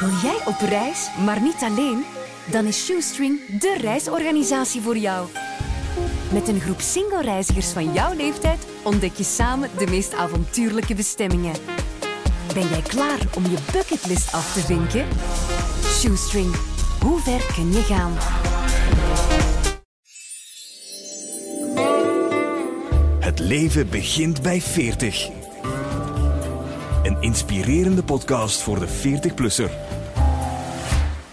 Wil jij op reis, maar niet alleen? Dan is Shoestring de reisorganisatie voor jou. Met een groep single reizigers van jouw leeftijd ontdek je samen de meest avontuurlijke bestemmingen. Ben jij klaar om je bucketlist af te vinken? Shoestring, hoe ver kun je gaan? Het leven begint bij 40. Een inspirerende podcast voor de 40-plusser.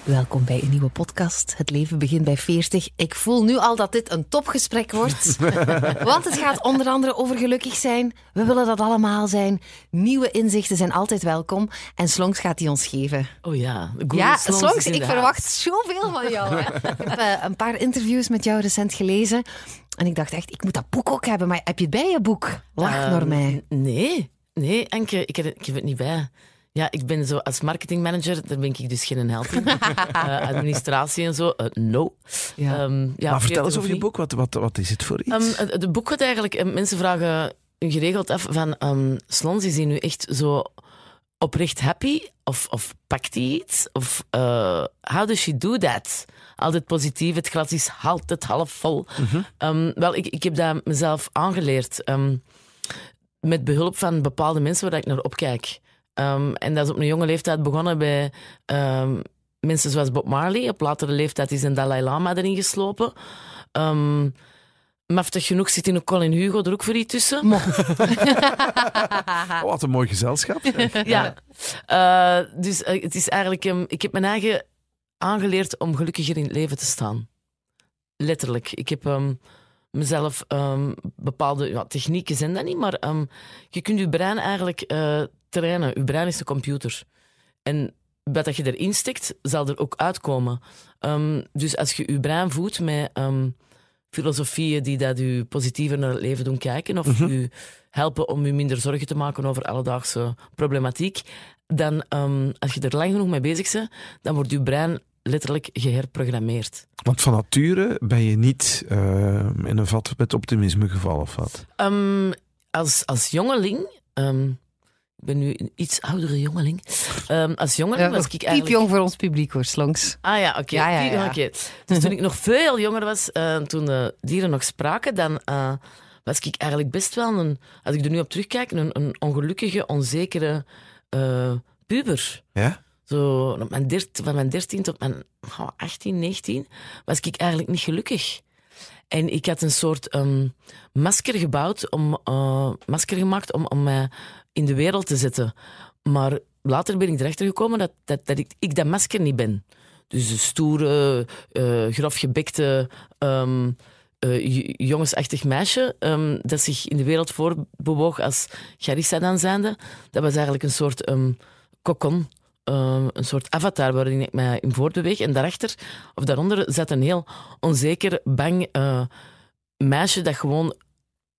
Welkom bij een nieuwe podcast. Het leven begint bij 40. Ik voel nu al dat dit een topgesprek wordt. Want het gaat onder andere over gelukkig zijn. We willen dat allemaal zijn. Nieuwe inzichten zijn altijd welkom. En Slonks gaat die ons geven. Oh ja, de Ja, Slongs Slonks, ik verwacht zoveel van jou. Hè? Ik heb eh, een paar interviews met jou recent gelezen. En ik dacht echt, ik moet dat boek ook hebben. Maar heb je het bij je boek? Lach Ehm, naar mij. Nee, nee, Enke, ik heb, ik heb het niet bij. Ja, ik ben zo als marketingmanager, daar ben ik dus geen held in. Eh, administratie en zo, eh, no. Ja. Ehm, ja, maar vertel 40 eens over je boek. Wat, wat, wat is het voor iets? Ehm, het, het boek gaat eigenlijk... eh, Mensen vragen geregeld af van... ehm Slons, is hij nu echt zo oprecht happy? Of, of pakt hij iets? Of eh how does she do that? Altijd positief, het glas is altijd half vol. Ehm, wel, ik, ik heb dat mezelf aangeleerd. ehm, met behulp van bepaalde mensen waar ik naar opkijk. Ehm, en dat is op een jonge leeftijd begonnen bij ehm, mensen zoals Bob Marley. Op latere leeftijd is een Dalai Lama erin geslopen. Ehm maftig genoeg zit in een Colin Hugo er ook voor iets tussen. Oh, wat een mooi gezelschap. zeg. Ja. Eh, dus eh, het is eigenlijk... ik heb mijn eigen aangeleerd om gelukkiger in het leven te staan. Letterlijk. Ik heb ehm, mezelf ehm, bepaalde... Ja, technieken zijn dat niet, maar ehm, je kunt je brein eigenlijk eh, trainen. Je brein is de computer. En wat dat je erin stikt, zal er ook uitkomen. Ehm, dus als je je brein voedt met ehm, filosofieën die dat je positiever naar het leven doen kijken, of je helpen om je minder zorgen te maken over alledaagse problematiek, dan ehm, als je er lang genoeg mee bezig bent, dan wordt je brein letterlijk geherprogrammeerd. Want van nature ben je niet in een vat met optimisme gevallen, of wat? Als, als jongeling, ben nu een iets oudere jongeling, Ehm, als jongeling was ik eigenlijk... Piepjong voor ons publiek hoor, Slonks. Ah ja, oké. Ja, ja, Die- ja. oké. Dus toen ik nog veel jonger was, eh, toen de dieren nog spraken, dan eh, was ik eigenlijk best wel een, als ik er nu op terugkijk, een, een ongelukkige, onzekere eh, puber. Ja? Zo, op mijn dert, van mijn 13 tot mijn oh, 18, 19 was ik eigenlijk niet gelukkig. En ik had een soort ehm, masker gebouwd, om, eh, masker gemaakt om, om mij in de wereld te zetten. Maar later ben ik erachter gekomen dat, dat, dat ik, ik dat masker niet ben. Dus een stoere, eh grofgebekte, ehm, eh, jongensachtig meisje ehm, dat zich in de wereld voorbewoog als Charissa dan zijnde. Dat was eigenlijk een soort ehm kokon, een soort avatar waarin ik mij in voortbeweeg. En daarachter, of daaronder, zat een heel onzeker, bang eh, meisje dat gewoon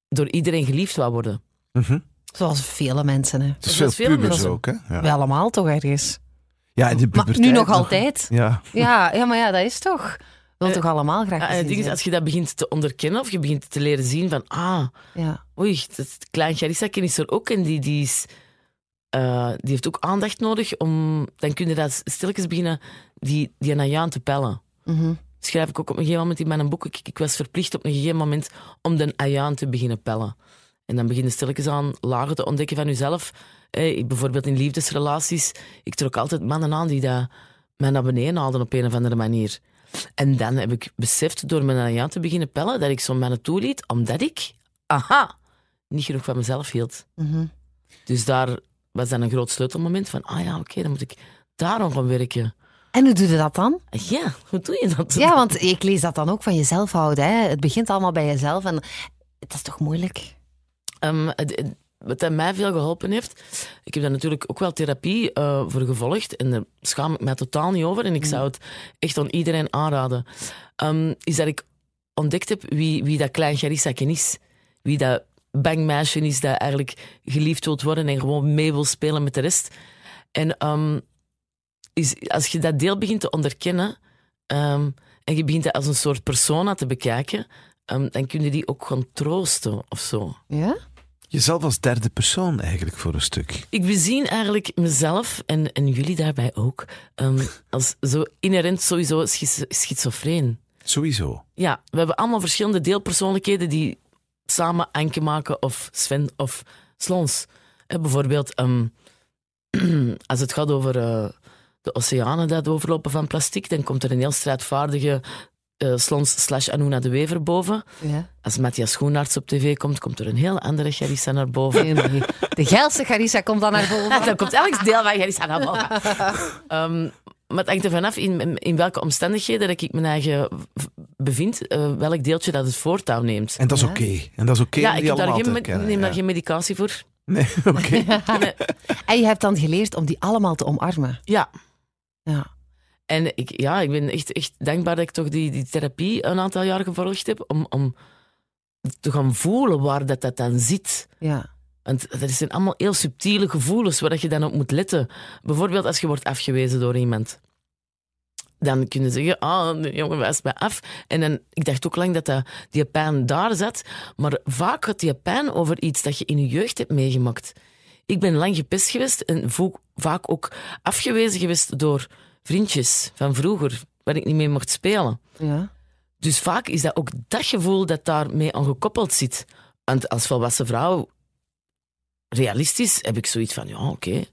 door iedereen geliefd wou worden. Mhm. Zoals vele mensen. Hè. Het is Dat veel pubers mensen. ook, hè? Ja, Wel allemaal toch ergens. ja de Maar nu nog altijd. Ja. Ja, ja, maar ja, dat is toch. Wil Eh, toch allemaal graag Ja, en gezien het ding is, als je dat begint te onderkennen, of je begint te leren zien van, ah, Ja. oei, dat klein Charissa is er ook en die, die, is, eh, die heeft ook aandacht nodig om, dan kun je dat stilletjes beginnen, die, die jou aan te pellen. Mhm. schrijf ik ook op een gegeven moment in mijn boek. Ik, ik was verplicht op een gegeven moment om de ayaan te beginnen pellen. En dan begin je stilletjes aan lagen te ontdekken van jezelf. Eh, bijvoorbeeld in liefdesrelaties. Ik trok altijd mannen aan die dat mij naar beneden haalden op een of andere manier. En dan heb ik beseft door mijn ayaan te beginnen pellen dat ik zo'n mannen toeliet, omdat ik, aha, niet genoeg van mezelf hield. Mhm. Dus daar was dan een groot sleutelmoment van, ah ja, oké, dan moet ik daarom gaan werken. En hoe doe je dat dan? Ja, hoe doe je dat? Ja, want ik lees dat dan ook van jezelf houden. Hè. Het begint allemaal bij jezelf en dat is toch moeilijk? Ehm, wat dat mij veel geholpen heeft, ik heb daar natuurlijk ook wel therapie eh, voor gevolgd en daar schaam ik mij totaal niet over en ik zou het echt aan iedereen aanraden, Ehm, is dat ik ontdekt heb wie, wie dat klein Charissa is. Wie dat bangmeisje is dat eigenlijk geliefd wilt worden en gewoon mee wil spelen met de rest. En ehm, is, als je dat deel begint te onderkennen en je begint dat als een soort persona te bekijken, dan kun je die ook gewoon troosten of zo. Ja? Jezelf als derde persoon eigenlijk voor een stuk. Ik bezien eigenlijk mezelf, en, en jullie daarbij ook, ehm, als zo inherent sowieso schizofreen. Sowieso. Ja, we hebben allemaal verschillende deelpersoonlijkheden die samen Anke maken of Sven of Slons. Eh, bijvoorbeeld, ehm, als het gaat over eh, de oceanen dat overlopen van plastic, dan komt er een heel strijdvaardige eh, Slons slash Anuna de Wever boven. Ja. Als Matthias Schoenaerts op tv komt, komt er een heel andere Gerissa naar boven. Nee, nee. De geilste Garissa komt dan naar boven. Dan komt elk deel van Gerissa naar boven. Ehm, maar het hangt er vanaf in, in welke omstandigheden dat ik mijn eigen bevind, eh, welk deeltje dat het voortouw neemt. En dat is Ja. oké. En dat is oké ja, ik heb daar geen, neem daar ja. geen medicatie voor. Nee, oké. En je hebt dan geleerd om die allemaal te omarmen. Ja. Ja. En ik, ja, ik ben echt, echt dankbaar dat ik toch die, die therapie een aantal jaar gevolgd heb, om, om te gaan voelen waar dat, dat dan zit. Ja. Want dat zijn allemaal heel subtiele gevoelens waar dat je dan op moet letten. Bijvoorbeeld als je wordt afgewezen door iemand. Dan kunnen ze zeggen, ah, de jongen wijst mij af. En dan, ik dacht ook lang dat, dat die pijn daar zat. Maar vaak gaat die pijn over iets dat je in je jeugd hebt meegemaakt. Ik ben lang gepest geweest en vaak ook afgewezen geweest door vriendjes van vroeger, waar ik niet mee mocht spelen. Ja. Dus vaak is dat ook dat gevoel dat daarmee aan gekoppeld zit. Want als volwassen vrouw, realistisch, heb ik zoiets van, ja, oké,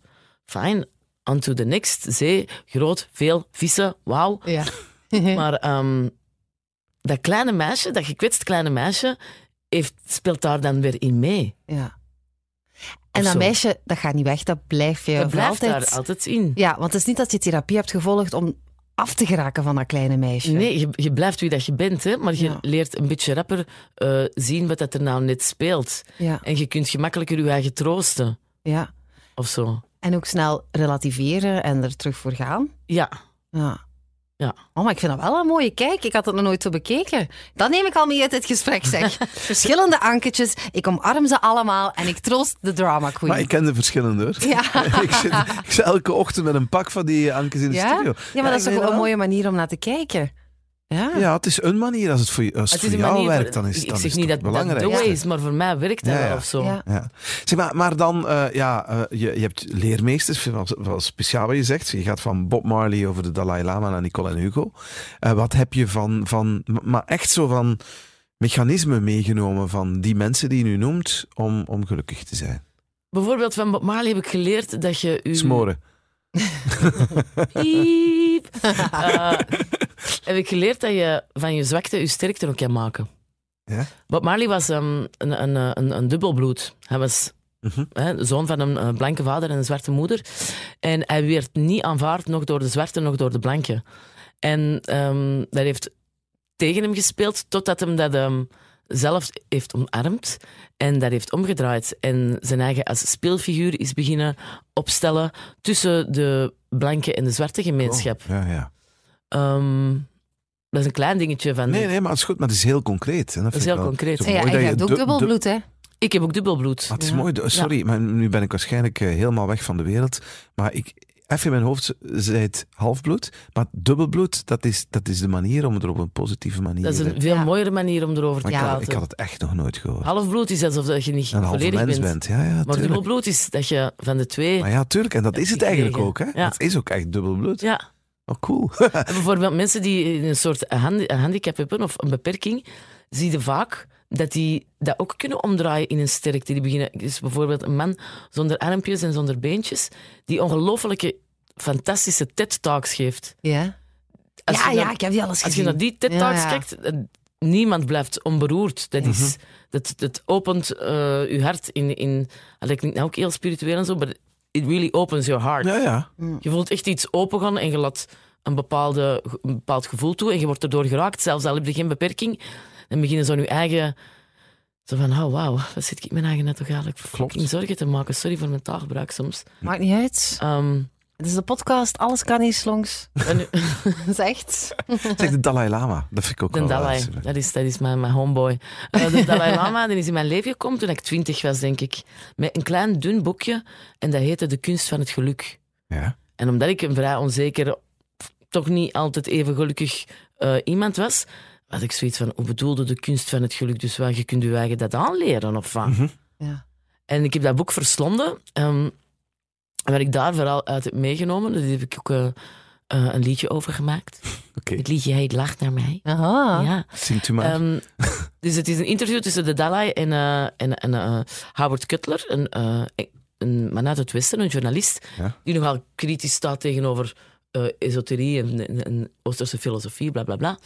fijn, on to the next. Zee, groot, veel, vissen, wauw. Ja. Maar ehm, dat kleine meisje, dat gekwetst kleine meisje, heeft, speelt daar dan weer in mee. ja. En dat zo. meisje, dat gaat niet weg, dat blijft je dat blijft altijd. daar altijd in. Ja, want het is niet dat je therapie hebt gevolgd om af te geraken van dat kleine meisje. Nee, je, je blijft wie dat je bent, hè, maar je Ja. leert een beetje rapper eh, zien wat dat er nou net speelt. Ja, En je kunt gemakkelijker je eigen troosten, ja. of zo. En ook snel relativeren en er terug voor gaan. Ja. Ja. Ja. Oh, maar ik vind dat wel een mooie kijk. Ik had het nog nooit zo bekeken. Dat neem ik al mee uit dit gesprek, zeg. Verschillende anketjes. Ik omarm ze allemaal en ik troost de drama queen. Maar ik ken de verschillende hoor. Ja. ik, zit, ik zit elke ochtend met een pak van die ankes in de Ja? studio. Ja, maar dat is weet een wel. mooie manier om naar te kijken. Ja. Ja, het is een manier. Als het voor, als het voor een jou manier werkt, voor- dan is het Ik dan zeg is niet dat belangrijk. is, maar voor mij werkt dat Ja, wel ja. of zo. Ja. Ja. Zeg maar, maar dan, eh, ja, eh, je, je hebt leermeesters, wel, wel speciaal wat je zegt. Je gaat van Bob Marley over de Dalai Lama naar Nicole en Hugo. Eh, wat heb je van, van, maar echt zo van mechanismen meegenomen van die mensen die je nu noemt om, om gelukkig te zijn? Bijvoorbeeld van Bob Marley heb ik geleerd dat je... U... Smoren. Piep. Eh, heb ik geleerd dat je van je zwakte je sterkte ook kan maken. Ja? Bob Marley was ehm, een, een, een, een dubbelbloed. Hij was Mhm. hè, zoon van een eh, blanke vader en een zwarte moeder. En hij werd niet aanvaard, nog door de zwarte, nog door de blanke. En ehm, dat heeft tegen hem gespeeld, totdat hem dat ehm, zelf heeft omarmd en dat heeft omgedraaid. En zijn eigen als speelfiguur is beginnen opstellen tussen de blanke en de zwarte gemeenschap. Oh, ja, ja. Ehm, dat is een klein dingetje van... Nee, nee, maar het is goed, maar het is heel concreet. En dat, is heel wel concreet. Ja, en je hebt ook du- du- dubbelbloed, hè? Ik heb ook dubbelbloed. Maar het is Ja. mooi. Sorry, maar nu ben ik waarschijnlijk eh, helemaal weg van de wereld. Maar ik, even in mijn hoofd zei het halfbloed. Maar dubbelbloed, dat is, dat is de manier om er op een positieve manier... Dat is een veel Ja. mooiere manier om erover te maar ik, had, praten. ik had het echt nog nooit gehoord. Halfbloed is alsof dat je niet een volledig mens bent. bent. Ja, ja, Maar tuurlijk. dubbelbloed is dat je van de twee... Maar ja, tuurlijk. En dat is het eigenlijk ook. Hè? Ja. Het is ook echt dubbelbloed. Ja. Oh, cool. En bijvoorbeeld mensen die een soort handi- handicap hebben of een beperking, zie je vaak dat die dat ook kunnen omdraaien in een sterkte. Die beginnen, dus bijvoorbeeld een man zonder armpjes en zonder beentjes, die ongelofelijke, fantastische TED-talks geeft. Ja. Als ja, ja, naar- ik heb die alles Als je gezien. naar die TED-talks Ja, ja. kijkt, eh, niemand blijft onberoerd. Dat, Mhm. is, dat, dat opent eh, je hart in... in ah, dat klinkt nou ook heel spiritueel en zo, maar it really opens your heart. Ja, ja. Je voelt echt iets opengaan en je laat een, bepaalde, een bepaald gevoel toe en je wordt erdoor geraakt, zelfs al heb je geen beperking. Dan beginnen zo je eigen... Zo van, oh wauw, wat zit ik mijn eigen net toch eigenlijk fucking zorgen te maken. Sorry voor mijn taalgebruik soms. Maakt niet uit. Ehm, Het is de podcast, alles kan hier langs. en nu- Dat is echt. Zeg, de Dalai Lama. Dat vind ik ook de wel Dalai, wel- dat is, dat is mijn, mijn homeboy. Eh, de Dalai Lama die is in mijn leven gekomen toen ik twintig was, denk ik. Met een klein dun boekje en dat heette De Kunst van het Geluk. Ja. En omdat ik een vrij onzeker, toch niet altijd even gelukkig eh, iemand was, had ik zoiets van, hoe bedoelde de kunst van het geluk? Dus wel, je kunt je eigen dat aanleren of wat? Mhm. Ja. En ik heb dat boek verslonden. ehm, en wat ik daar vooral uit heb meegenomen, daar heb ik ook eh, eh, een liedje over gemaakt. Oké, Het liedje heet Lacht naar mij. Aha. Ja. zingt u maar. Ehm, dus het is een interview tussen de Dalai en, eh, en, en eh, Howard Cutler, een, eh, een man uit het Westen, een journalist, Ja. die nogal kritisch staat tegenover eh, esoterie en, en, en Oosterse filosofie, bla bla bla.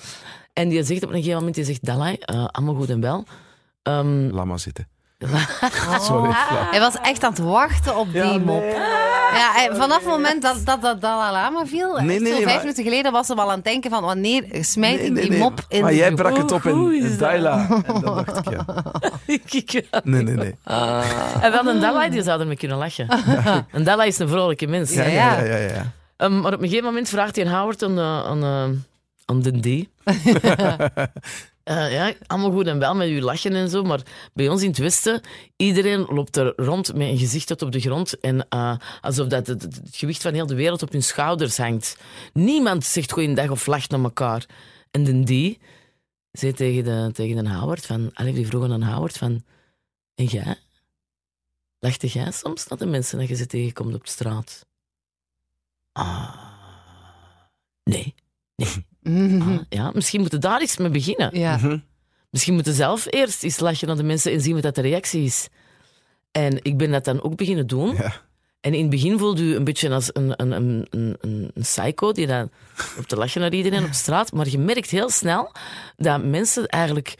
En die zegt op een gegeven moment, die zegt, Dalai, eh, allemaal goed en wel. Ehm, Laat maar zitten. Oh. Sorry. Hij was echt aan het wachten op die mop. nee. Ja, hij- vanaf het moment dat dat, dat Dalai Lama viel, Nee, zo vijf maar- minuten geleden, was hij al aan het denken van wanneer smijt Nee, ik nee, die nee. mop in Maar jij brak het op in, dat? Daila. En dan dacht ik, ja. ik. Nee, nee, nee. En wel een Dalai, die zou ermee kunnen lachen. Een Dalai is een vrolijke mens. Ja, ja, ja. ja, Ehm, maar op een gegeven moment vraagt hij Howard aan, aan, eh, aan de D. Eh, ja, allemaal goed en wel met uw lachen en zo, maar bij ons in het Westen, iedereen loopt er rond met een gezicht tot op de grond en eh, alsof dat het, het gewicht van heel de wereld op hun schouders hangt. Niemand zegt goeiedag of lacht naar elkaar. En de D zei tegen de, tegen de Howard van, allee, die vroeg aan Howard van, en jij? Lachte jij soms naar de mensen dat je ze tegenkomt op de straat? Ah, nee. Mhm. Ah, ja, misschien moeten daar eens mee beginnen. Ja. Mhm. Misschien moeten zelf eerst eens lachen naar de mensen en zien wat dat de reactie is. En ik ben dat dan ook beginnen doen. Ja. En in het begin voelde u een beetje als een, een, een, een, een psycho die dan op te lachen naar iedereen op straat. Maar je merkt heel snel dat mensen eigenlijk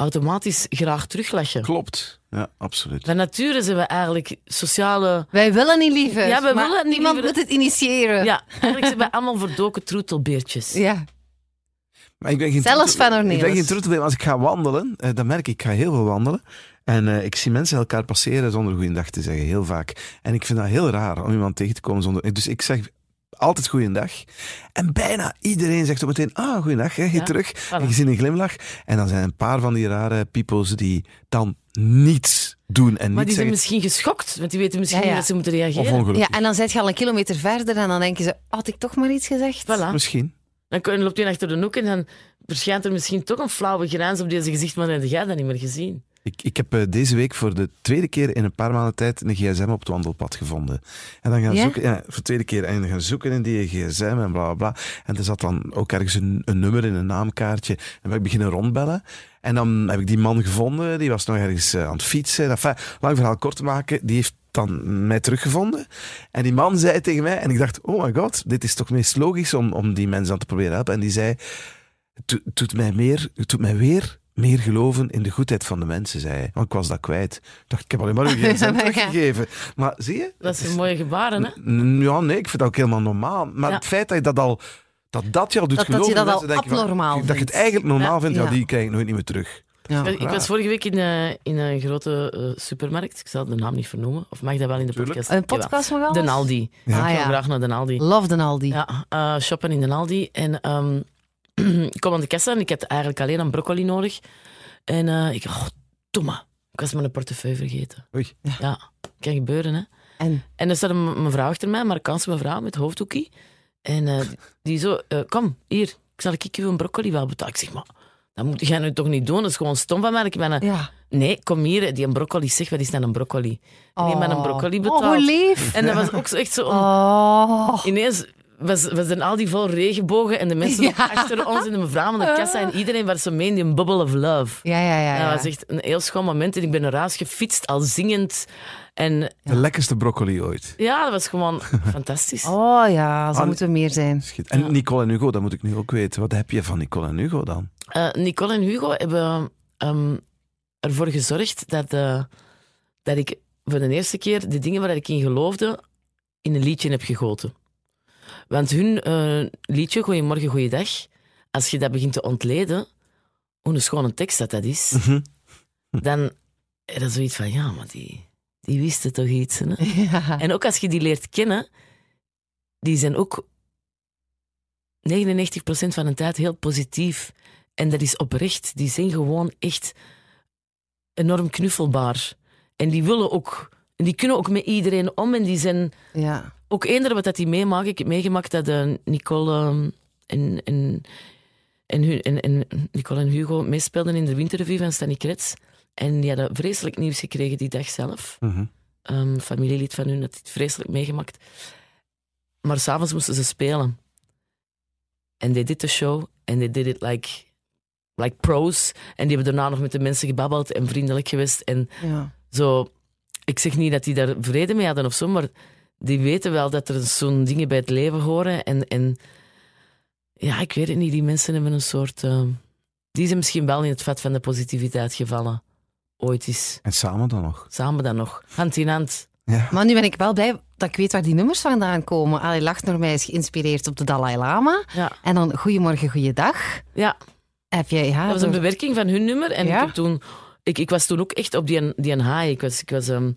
automatisch graag teruglachen. Klopt. Ja, absoluut. Van nature zijn we eigenlijk sociale... Wij willen niet liever. Ja, wij maar willen niet Iemand liever. moet het initiëren. Ja, eigenlijk zijn we allemaal verdoken troetelbeertjes. Ja. Maar ik ben geen Zelfs troetel- Van Ornelis. Ik ben geen troetelbeer, maar als ik ga wandelen, eh, dan merk ik, ik ga heel veel wandelen. En eh, ik zie mensen elkaar passeren zonder goeiedag te zeggen, heel vaak. En ik vind dat heel raar om iemand tegen te komen zonder... Dus ik zeg altijd goeiedag. En bijna iedereen zegt ook meteen, ah, goeiedag, hè, je Ja, terug. voilà. En je ziet een glimlach. En dan zijn een paar van die rare peoples die dan niets doen en Maar die zijn misschien geschokt, want die weten misschien Ja, ja. niet dat ze moeten Of reageren. ongelukkig. ja, en dan zit je al een kilometer verder en dan denken ze, had ik toch maar iets gezegd? Voilà. Misschien. Dan loopt hij achter de hoek en dan verschijnt er misschien toch een flauwe grijns op deze gezicht, maar dan heb jij dat niet meer gezien. Ik, ik heb eh, deze week voor de tweede keer in een paar maanden tijd een gsm op het wandelpad gevonden. En dan gaan Ja? zoeken, ja, voor de tweede keer, en dan gaan zoeken in die gsm en bla bla bla. En er zat dan ook ergens een, een nummer in een naamkaartje. En ben ik beginnen rondbellen. En dan heb ik die man gevonden, die was nog ergens eh, aan het fietsen. Enfin, lang verhaal kort te maken, die heeft dan mij teruggevonden. En die man zei tegen mij, en ik dacht, oh my god, dit is toch meest logisch om, om die mensen aan te proberen helpen. En die zei, het doet mij meer, het doet mij weer meer geloven in de goedheid van de mensen, zei hij. Want ik was dat kwijt. Ik dacht, ik heb alleen maar uw gsm Ja, maar ja. teruggegeven. Maar zie je? Dat is een mooie gebaren, hè? N- Ja, nee, ik vind dat ook helemaal normaal. Maar Ja. het feit dat je dat al... Dat dat jou doet Dat- dat geloven... je dat mensen al denken van- abnormaal Dat je het eigenlijk normaal Ja. vindt, ja, Ja. die krijg ik nooit niet meer terug. Ja. Ik was vorige week in, eh, in een grote eh, supermarkt. Ik zal de naam niet vernoemen. Of mag dat wel in de Tuurlijk. podcast? Een podcast wel? De Aldi. Ja. Ah, Ik ga ja. graag naar de Aldi. Love de Aldi. Ja, eh, shoppen in de Aldi. En ehm, ik kom aan de kassa en ik had eigenlijk alleen een broccoli nodig. En eh, ik oh, domme. Ik was mijn portefeuille vergeten. Oei. Ja, kan gebeuren, hè. En? En er staat een mevrouw achter mij, een Marokkaanse mevrouw met hoofddoekie. En eh, die zo, eh, kom, hier, ik zal ik je een broccoli wel betalen. Ik zeg, maar dat moet jij nu toch niet doen? Dat is gewoon stom van mij. Ik ben een- Ja. Nee, kom hier, die een broccoli, zeg, wat is dan een broccoli? En die mij een broccoli Oh, betaald. hoe lief. En dat was ook zo echt zo... Oh. Ineens was, was dan al die vol regenbogen en de mensen Ja. achter ons in de mevrouw aan de kassa en iedereen was zo mee in die bubble of love. Ja, ja, ja. Ja, ja. dat was echt een heel schoon moment en ik ben eruit gefietst, al zingend. En De lekkerste broccoli ooit. ja, dat was gewoon fantastisch. Oh ja, zo Ah, moeten meer zijn. Schiet. En Nicole en Hugo, dat moet ik nu ook weten. Wat heb je van Nicole en Hugo dan? Eh, Nicole en Hugo hebben ehm, ervoor gezorgd dat, eh, dat ik voor de eerste keer de dingen waar ik in geloofde in een liedje heb gegoten. Want hun eh, liedje, Goeiemorgen, Goeiedag, als je dat begint te ontleden, hoe een schone tekst dat dat is, Mhm. dan is dat zoiets van, ja, maar die, die wisten toch iets. Hè? Ja. En ook als je die leert kennen, die zijn ook 99% van de tijd heel positief. En dat is oprecht. Die zijn gewoon echt enorm knuffelbaar. En die willen ook, en die kunnen ook met iedereen om. En die zijn ja. ook eender wat dat die meemaken. Ik heb meegemaakt dat eh, Nicole ehm, en, en, en, Hu- en, en Nicole en Hugo meespeelden in de winterrevue van Stanny Krets. En die hadden vreselijk nieuws gekregen die dag zelf. Mhm. Ehm, familielid van hun had het vreselijk meegemaakt. Maar s'avonds moesten ze spelen. En they did the show. En they did it like, like pros. En die hebben daarna nog met de mensen gebabbeld en vriendelijk geweest. En Ja. zo... Ik zeg niet dat die daar vrede mee hadden of zo, maar die weten wel dat er zo'n dingen bij het leven horen. En, en ja, ik weet het niet. Die mensen hebben een soort... ehm, die zijn misschien wel in het vat van de positiviteit gevallen. Ooit eens. En samen dan nog. Samen dan nog. Hand in hand. Ja. Maar nu ben ik wel blij dat ik weet waar die nummers vandaan komen. Ali Lacht door mij is geïnspireerd op de Dalai Lama. Ja. En dan Goedemorgen, Goeiedag. Ja, Heb je, ja, dat was een bewerking van hun nummer. En Ja? ik, heb toen, ik, ik was toen ook echt op die, die een high. Ik was, ik, was, ehm,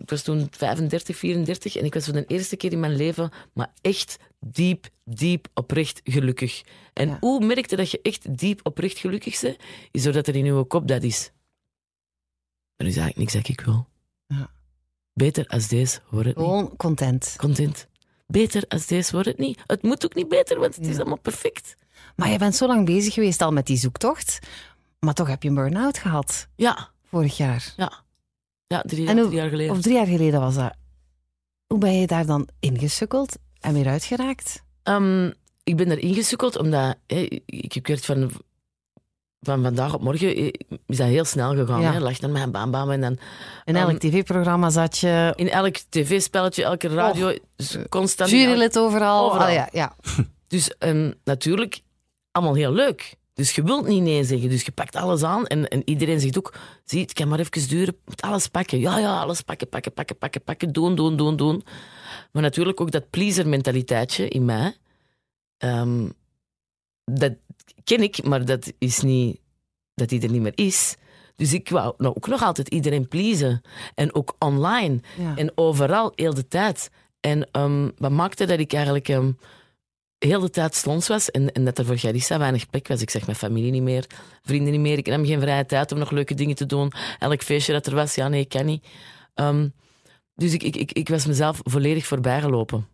ik was toen 35, 34 en ik was voor de eerste keer in mijn leven maar echt diep, diep oprecht gelukkig. En Ja. hoe merkte dat je echt diep oprecht gelukkig bent? Is doordat er in je kop dat is. Er is eigenlijk niks dat ik wil. Ja. Beter als deze wordt het niet. Gewoon content. Content. Beter als deze wordt het niet. Het moet ook niet beter, want het is allemaal perfect. Maar je bent zo lang bezig geweest al met die zoektocht. Maar toch heb je een burn-out gehad Ja, vorig jaar. ja. Ja, drie, En hoe- drie jaar geleden. Of drie jaar geleden was dat. Hoe ben je daar dan ingesukkeld en weer uitgeraakt? Ehm, ik ben erin gesukkeld omdat ik heb gehoord van, van vandaag op morgen eh, is dat heel snel gegaan. Ja. Hè? Lag naar mijn baan, bam, en dan In elk tv-programma zat je. in elk tv-spelletje, elke radio, dus constant. Jurylid overal. Overal. Allee, ja, ja. Dus ehm, natuurlijk, allemaal heel leuk. Dus je wilt niet nee zeggen. Dus je pakt alles aan. En, en iedereen zegt ook, zie, het kan maar even duren. Moet alles pakken. Ja, ja, alles pakken, pakken, pakken, pakken, pakken. Doen, doen, doen, doen. Maar natuurlijk ook dat pleaser-mentaliteitje in mij. ehm, dat ken ik, maar dat is niet... Dat die er niet meer is. Dus ik wou nou, ook nog altijd iedereen pleasen. En ook online. ja. En overal, heel de tijd. En ehm, wat maakte dat ik eigenlijk ehm, heel de tijd slons was en, en dat er voor Garissa weinig plek was. Ik zeg mijn familie niet meer, vrienden niet meer. Ik nam geen vrije tijd om nog leuke dingen te doen. Elk feestje dat er was, ja nee, ik kan niet. Ehm, dus ik, ik, ik, ik was mezelf volledig voorbijgelopen.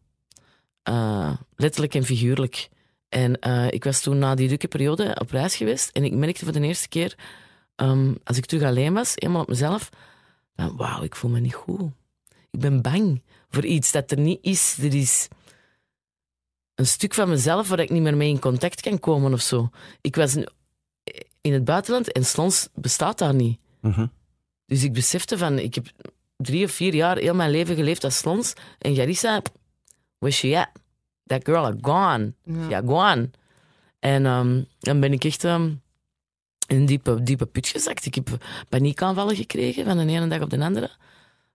Eh, letterlijk en figuurlijk. En eh, ik was toen na die drukke periode op reis geweest en ik merkte voor de eerste keer, ehm, als ik terug alleen was, helemaal op mezelf, van wauw, ik voel me niet goed. Ik ben bang voor iets dat er niet is. Er is een stuk van mezelf waar ik niet meer mee in contact kan komen of zo. Ik was in- het buitenland en Slons bestaat daar niet. Mhm. Dus ik besefte van, ik heb drie of vier jaar heel mijn leven geleefd als Slons. En Garissa, where she at? That girl are gone. Ja. Ja, gone. En ehm, dan ben ik echt ehm, in een diepe, diepe put gezakt. Ik heb paniekaanvallen gekregen van de ene dag op de andere.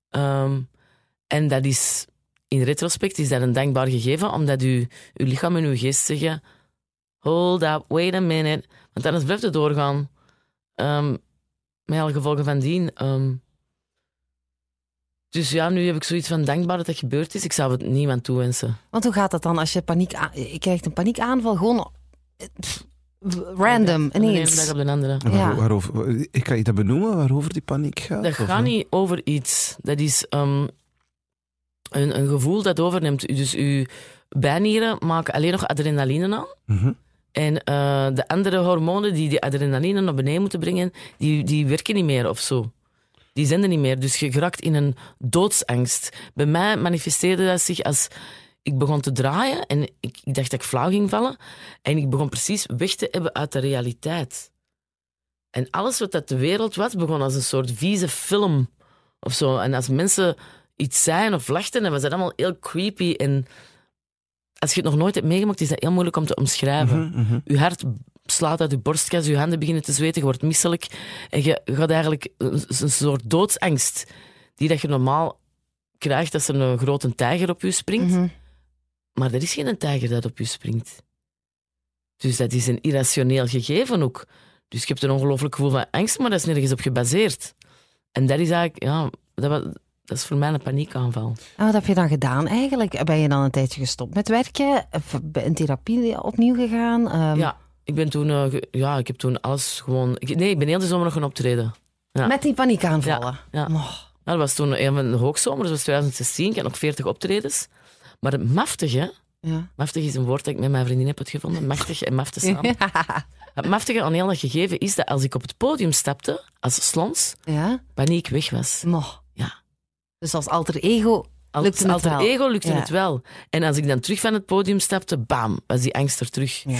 Ehm, en dat is, in retrospect, is dat een dankbaar gegeven, omdat u, uw lichaam en uw geest zeggen: Hold up, wait a minute. Want anders blijft het doorgaan. Ehm, met alle gevolgen van dien. Ehm, dus ja, nu heb ik zoiets van dankbaar dat dat gebeurd is. Ik zou het niemand toewensen. Want hoe gaat dat dan als je paniek aan... Je krijgt een paniekaanval gewoon... eh, pff, random, Van de ene ineens. dag op de andere. Ja. waarover, ik kan je dat benoemen, waarover die paniek gaat? Dat gaat niet over iets. Dat is ehm, een, een gevoel dat overneemt. Dus uw bijnieren maken alleen nog adrenaline aan. Mhm. En eh, de andere hormonen die die adrenaline naar beneden moeten brengen, die, die werken niet meer of zo. Die zijn er niet meer. Dus je geraakt in een doodsangst. Bij mij manifesteerde dat zich als ik begon te draaien en ik, ik dacht dat ik flauw ging vallen. En ik begon precies weg te hebben uit de realiteit. En alles wat dat de wereld was, begon als een soort vieze film of zo. En als mensen iets zeiden of lachten, dan was dat allemaal heel creepy. En als je het nog nooit hebt meegemaakt, is dat heel moeilijk om te omschrijven. Mhm, mhm. Je hart slaat uit je borstkas, je handen beginnen te zweten, je wordt misselijk. En je gaat eigenlijk een, een soort doodsangst, die dat je normaal krijgt als er een grote tijger op je springt. Mhm. Maar er is geen tijger dat op je springt. Dus dat is een irrationeel gegeven ook. Dus je hebt een ongelooflijk gevoel van angst, maar dat is nergens op gebaseerd. En dat is eigenlijk, ja, dat, dat is voor mij een paniekaanval. En wat heb je dan gedaan eigenlijk? Ben je dan een tijdje gestopt met werken? Of in therapie opnieuw gegaan? Ehm, Ja, ik ben toen, eh, ja, ik heb toen alles gewoon. nee, ik ben heel de zomer nog gaan optreden. ja. Met die paniekaanvallen? Ja. Oh, Nou, dat was toen een van de hoogzomers, dat was 2016. Ik had nog 40 optredens. Maar het maftige Ja. Maftig is een woord dat ik met mijn vriendin heb uitgevonden. Machtig en mafte samen. Het maftige aan heel dat gegeven is dat als ik op het podium stapte, als slons, ja. paniek weg was. Mo. Dus als alter ego Als lukte het alter wel. ego lukte Ja. het wel. En als ik dan terug van het podium stapte, bam, was die angst er terug. Ja.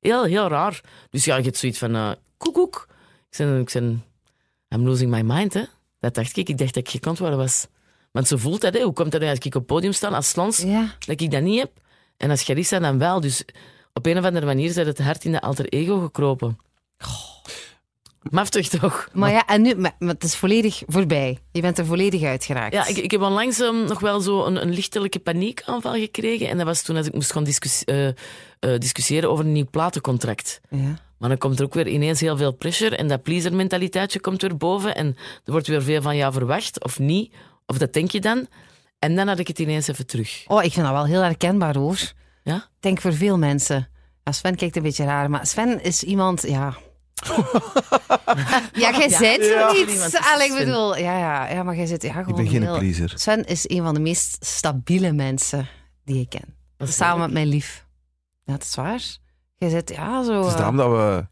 Heel, heel raar. Dus ja, je hebt zoiets van, eh koek, koek. Ik zei, ik zei, I'm losing my mind, hè. Dat dacht ik. Ik dacht dat ik gekant worden was. Want ze voelt dat, hè. Hoe komt dat als ik op het podium sta als slans, Ja. dat ik dat niet heb? En als Charissa dan wel. Dus op een of andere manier is het hart in de alter ego gekropen. Maftig toch? Maar ja, en nu, maar, maar het is volledig voorbij. Je bent er volledig uitgeraakt. Ja, ik, ik heb onlangs ehm, nog wel zo een, een lichtelijke paniekaanval gekregen. En dat was toen als ik moest gaan eh, eh, discussiëren over een nieuw platencontract. Ja. Maar dan komt er ook weer ineens heel veel pressure en dat pleaser-mentaliteitje komt weer boven. En er wordt weer veel van jou verwacht, of niet. Of dat denk je dan. En dan had ik het ineens even terug. Oh, ik vind dat wel heel herkenbaar hoor. Ja? Ik denk voor veel mensen. Ja, Sven kijkt een beetje raar, maar Sven is iemand, ja. Ja, jij zit Ja. Allee, ik bedoel, ja, ja, ja, maar jij zit ja, Ik gewoon ben geen heel- pleaser. Sven is een van de meest stabiele mensen die ik ken. Samen met mijn lief. Ja, dat is waar. Jij zit, ja, zo... Het is eh, daarom dat we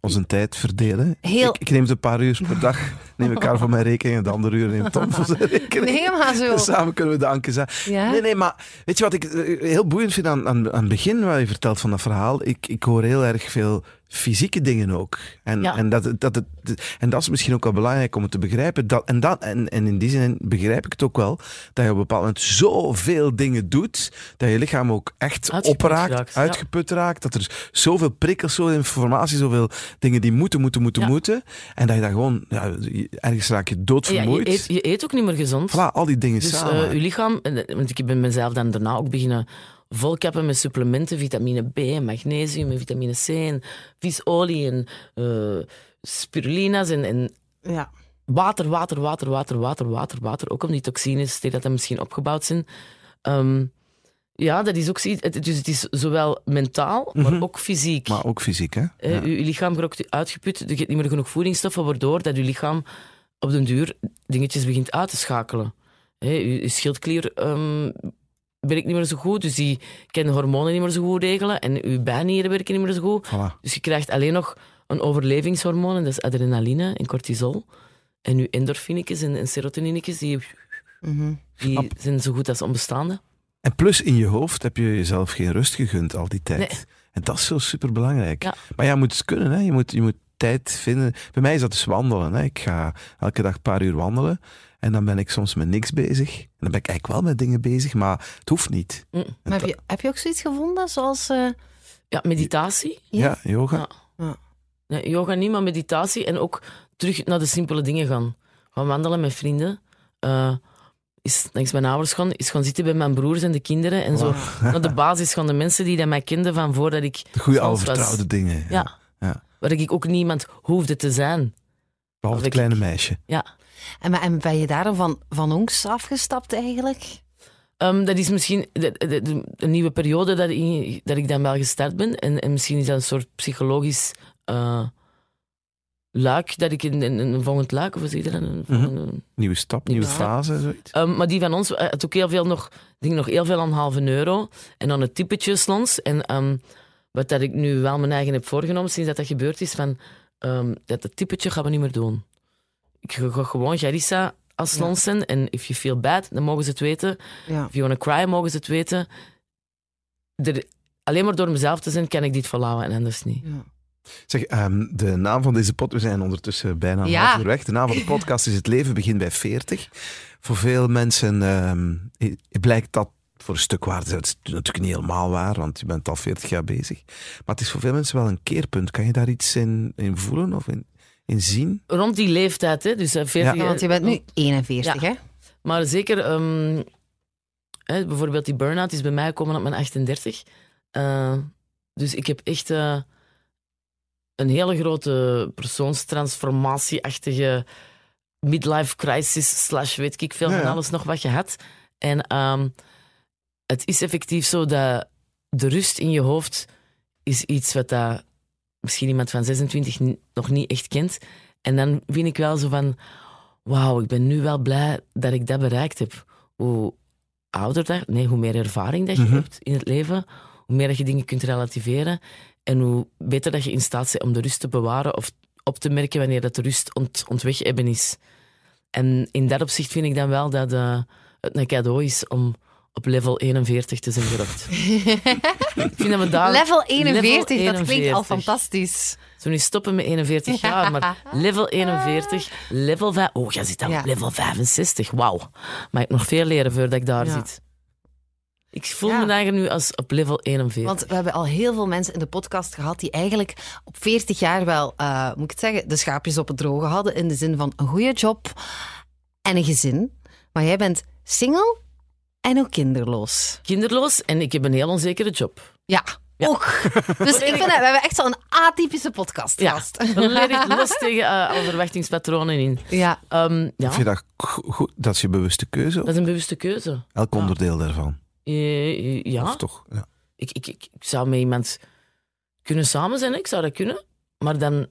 onze tijd verdelen. Heel- Ik, ik neem het een paar uur per dag, neem ik haar voor mijn rekening en de andere uur neemt Tom voor zijn rekening. Nee, maar zo... Samen kunnen we de anken zijn. Ja? Nee, nee, maar weet je wat ik eh, heel boeiend vind aan, aan, aan het begin wat je vertelt van dat verhaal? Ik, ik hoor heel erg veel fysieke dingen ook. En, Ja. en, dat, dat, het, en dat is misschien ook wel belangrijk om het te begrijpen. Dat, en, dat, en, en in die zin begrijp ik het ook wel, dat je op een bepaald moment zoveel dingen doet, dat je lichaam ook echt Uitgeput opraakt, raakt, ja. uitgeput raakt. Dat er zoveel prikkels, zoveel informatie, zoveel dingen die moeten, moeten, moeten, Ja. moeten. En dat je dan gewoon, ergens raak je doodvermoeid. je, eet, je eet ook niet meer gezond. Voilà, al die dingen Dus samen. eh, je lichaam, en- want ik ben mezelf dan daarna ook beginnen volkappen met supplementen, vitamine B, en magnesium en vitamine C en visolie en eh, spirulina's en, en Ja. water, water, water, water, water, water, water. Ook om die toxines, die dat dan misschien opgebouwd zijn. Ehm, ja, dat is ook Dus het is zowel mentaal, maar ook fysiek. Maar ook fysiek, hè? Eh, Ja. je, je lichaam wordt uitgeput, je hebt niet meer genoeg voedingsstoffen, waardoor dat je lichaam op den duur dingetjes begint uit te schakelen. Hè, je, je schildklier ehm, werkt niet meer zo goed, dus die kan de hormonen niet meer zo goed regelen en je bijnieren werken niet meer zo goed. Voilà. Dus je krijgt alleen nog een overlevingshormoon, en dat is adrenaline en cortisol. En je endorfinetjes en, en serotoninetjes, die, Mhm. die zijn zo goed als onbestaande. En plus in je hoofd heb je jezelf geen rust gegund al die tijd. Nee. En dat is zo superbelangrijk. Ja. Maar ja, je moet het kunnen, hè? Je, moet, je moet tijd vinden. Bij mij is dat dus wandelen. Hè? Ik ga elke dag een paar uur wandelen. En dan ben ik soms met niks bezig. En dan ben ik eigenlijk wel met dingen bezig, maar het hoeft niet. Mm. Maar heb je, heb je ook zoiets gevonden, zoals... eh, Ja, meditatie. Ja, yoga. Ja. Ja. Nee, yoga niet, maar meditatie. En ook terug naar de simpele dingen gaan. Gaan wandelen met vrienden. Eh is langs mijn ouders gaan. Is gaan zitten bij mijn broers en de kinderen. En zo naar de basis van de mensen die dat mij kenden van voordat ik... De goede was- vertrouwde dingen. Ja. Ja. Waar ik ook niemand hoefde te zijn. Behalve het ik- kleine meisje. Ja. En, ben je daarom van, van onks afgestapt eigenlijk? Ehm, dat is misschien de, de- de- een nieuwe periode dat ik, dat ik dan wel gestart ben. En, en misschien is dat een soort psychologisch eh, luik, dat ik in, in, in een volgend luik, of je dat? Een Nieuwe stap, nieuwe Ja. fase, zoiets. Ehm, maar die van ons eh, had ook heel veel nog, ging nog heel veel aan halve euro. En dan het typetje slons. En ehm, wat dat ik nu wel mijn eigen heb voorgenomen sinds dat dat gebeurd is, van ehm, dat het typetje gaan we niet meer doen. Ik ga gewoon Jarissa als zijn. En if you feel bad, dan mogen ze het weten. Ja. If you wanna cry, mogen ze het weten. Er, alleen maar door mezelf te zijn, kan ik dit volhouden en anders niet. ja. Zeg, ehm, de naam van deze podcast, we zijn ondertussen bijna een Ja. half uur weg. De naam van de podcast is Het leven begint bij 40. Voor veel mensen ehm, blijkt dat voor een stuk waar. Dat is natuurlijk niet helemaal waar, want je bent al 40 jaar bezig. Maar het is voor veel mensen wel een keerpunt. Kan je daar iets in, in voelen of in, in zien? Rond die leeftijd, hè, dus eh, 40 Ja, want je bent nu 41, Ja. hè? Maar zeker, ehm, hè, bijvoorbeeld die burn-out is bij mij gekomen op mijn 38. Eh, dus ik heb echt eh, een hele grote persoonstransformatie-achtige midlife crisis slash weet ik veel Ja, van alles nog wat gehad. En ehm, het is effectief zo dat de rust in je hoofd is iets wat dat misschien iemand van 26 ni- nog niet echt kent. En dan vind ik wel zo van, wauw, ik ben nu wel blij dat ik dat bereikt heb. Hoe ouder dat, nee, hoe meer ervaring dat je hebt in het leven, hoe meer dat je dingen kunt relativeren en hoe beter dat je in staat bent om de rust te bewaren of op te merken wanneer dat de rust ont, ontwegebben is. En in dat opzicht vind ik dan wel dat eh, het een cadeau is om op level 41 te zijn gerokt. ik vind dat we daar... Level 41, Level dat klinkt al 41. fantastisch. Zo nu stoppen met 41 jaar, maar level 41, level 5... Oh, jij zit al Ja. op level 65, wauw. Maar ik heb nog veel leren voordat ik daar Ja. zit. Ik voel Ja. me eigenlijk nu als op level 41. Want we hebben al heel veel mensen in de podcast gehad die eigenlijk op 40 jaar wel, eh, moet ik het zeggen, de schaapjes op het droge hadden. In de zin van een goede job en een gezin. Maar jij bent single en ook kinderloos. Kinderloos en ik heb een heel onzekere job. Ja, Ja. ook. Dus ik vind dat, we hebben echt zo'n atypische podcast Ja, gast. volledig los tegen eh, alle verwachtingspatronen in. Ja, Ehm, ja, Vind je dat go- goed? Dat is je bewuste keuze? dat is een bewuste keuze. Elk onderdeel daarvan. Eh, ja, Of toch? Ja. ik, ik, ik, ik zou met iemand kunnen samen zijn, hè. ik zou dat kunnen. Maar dan,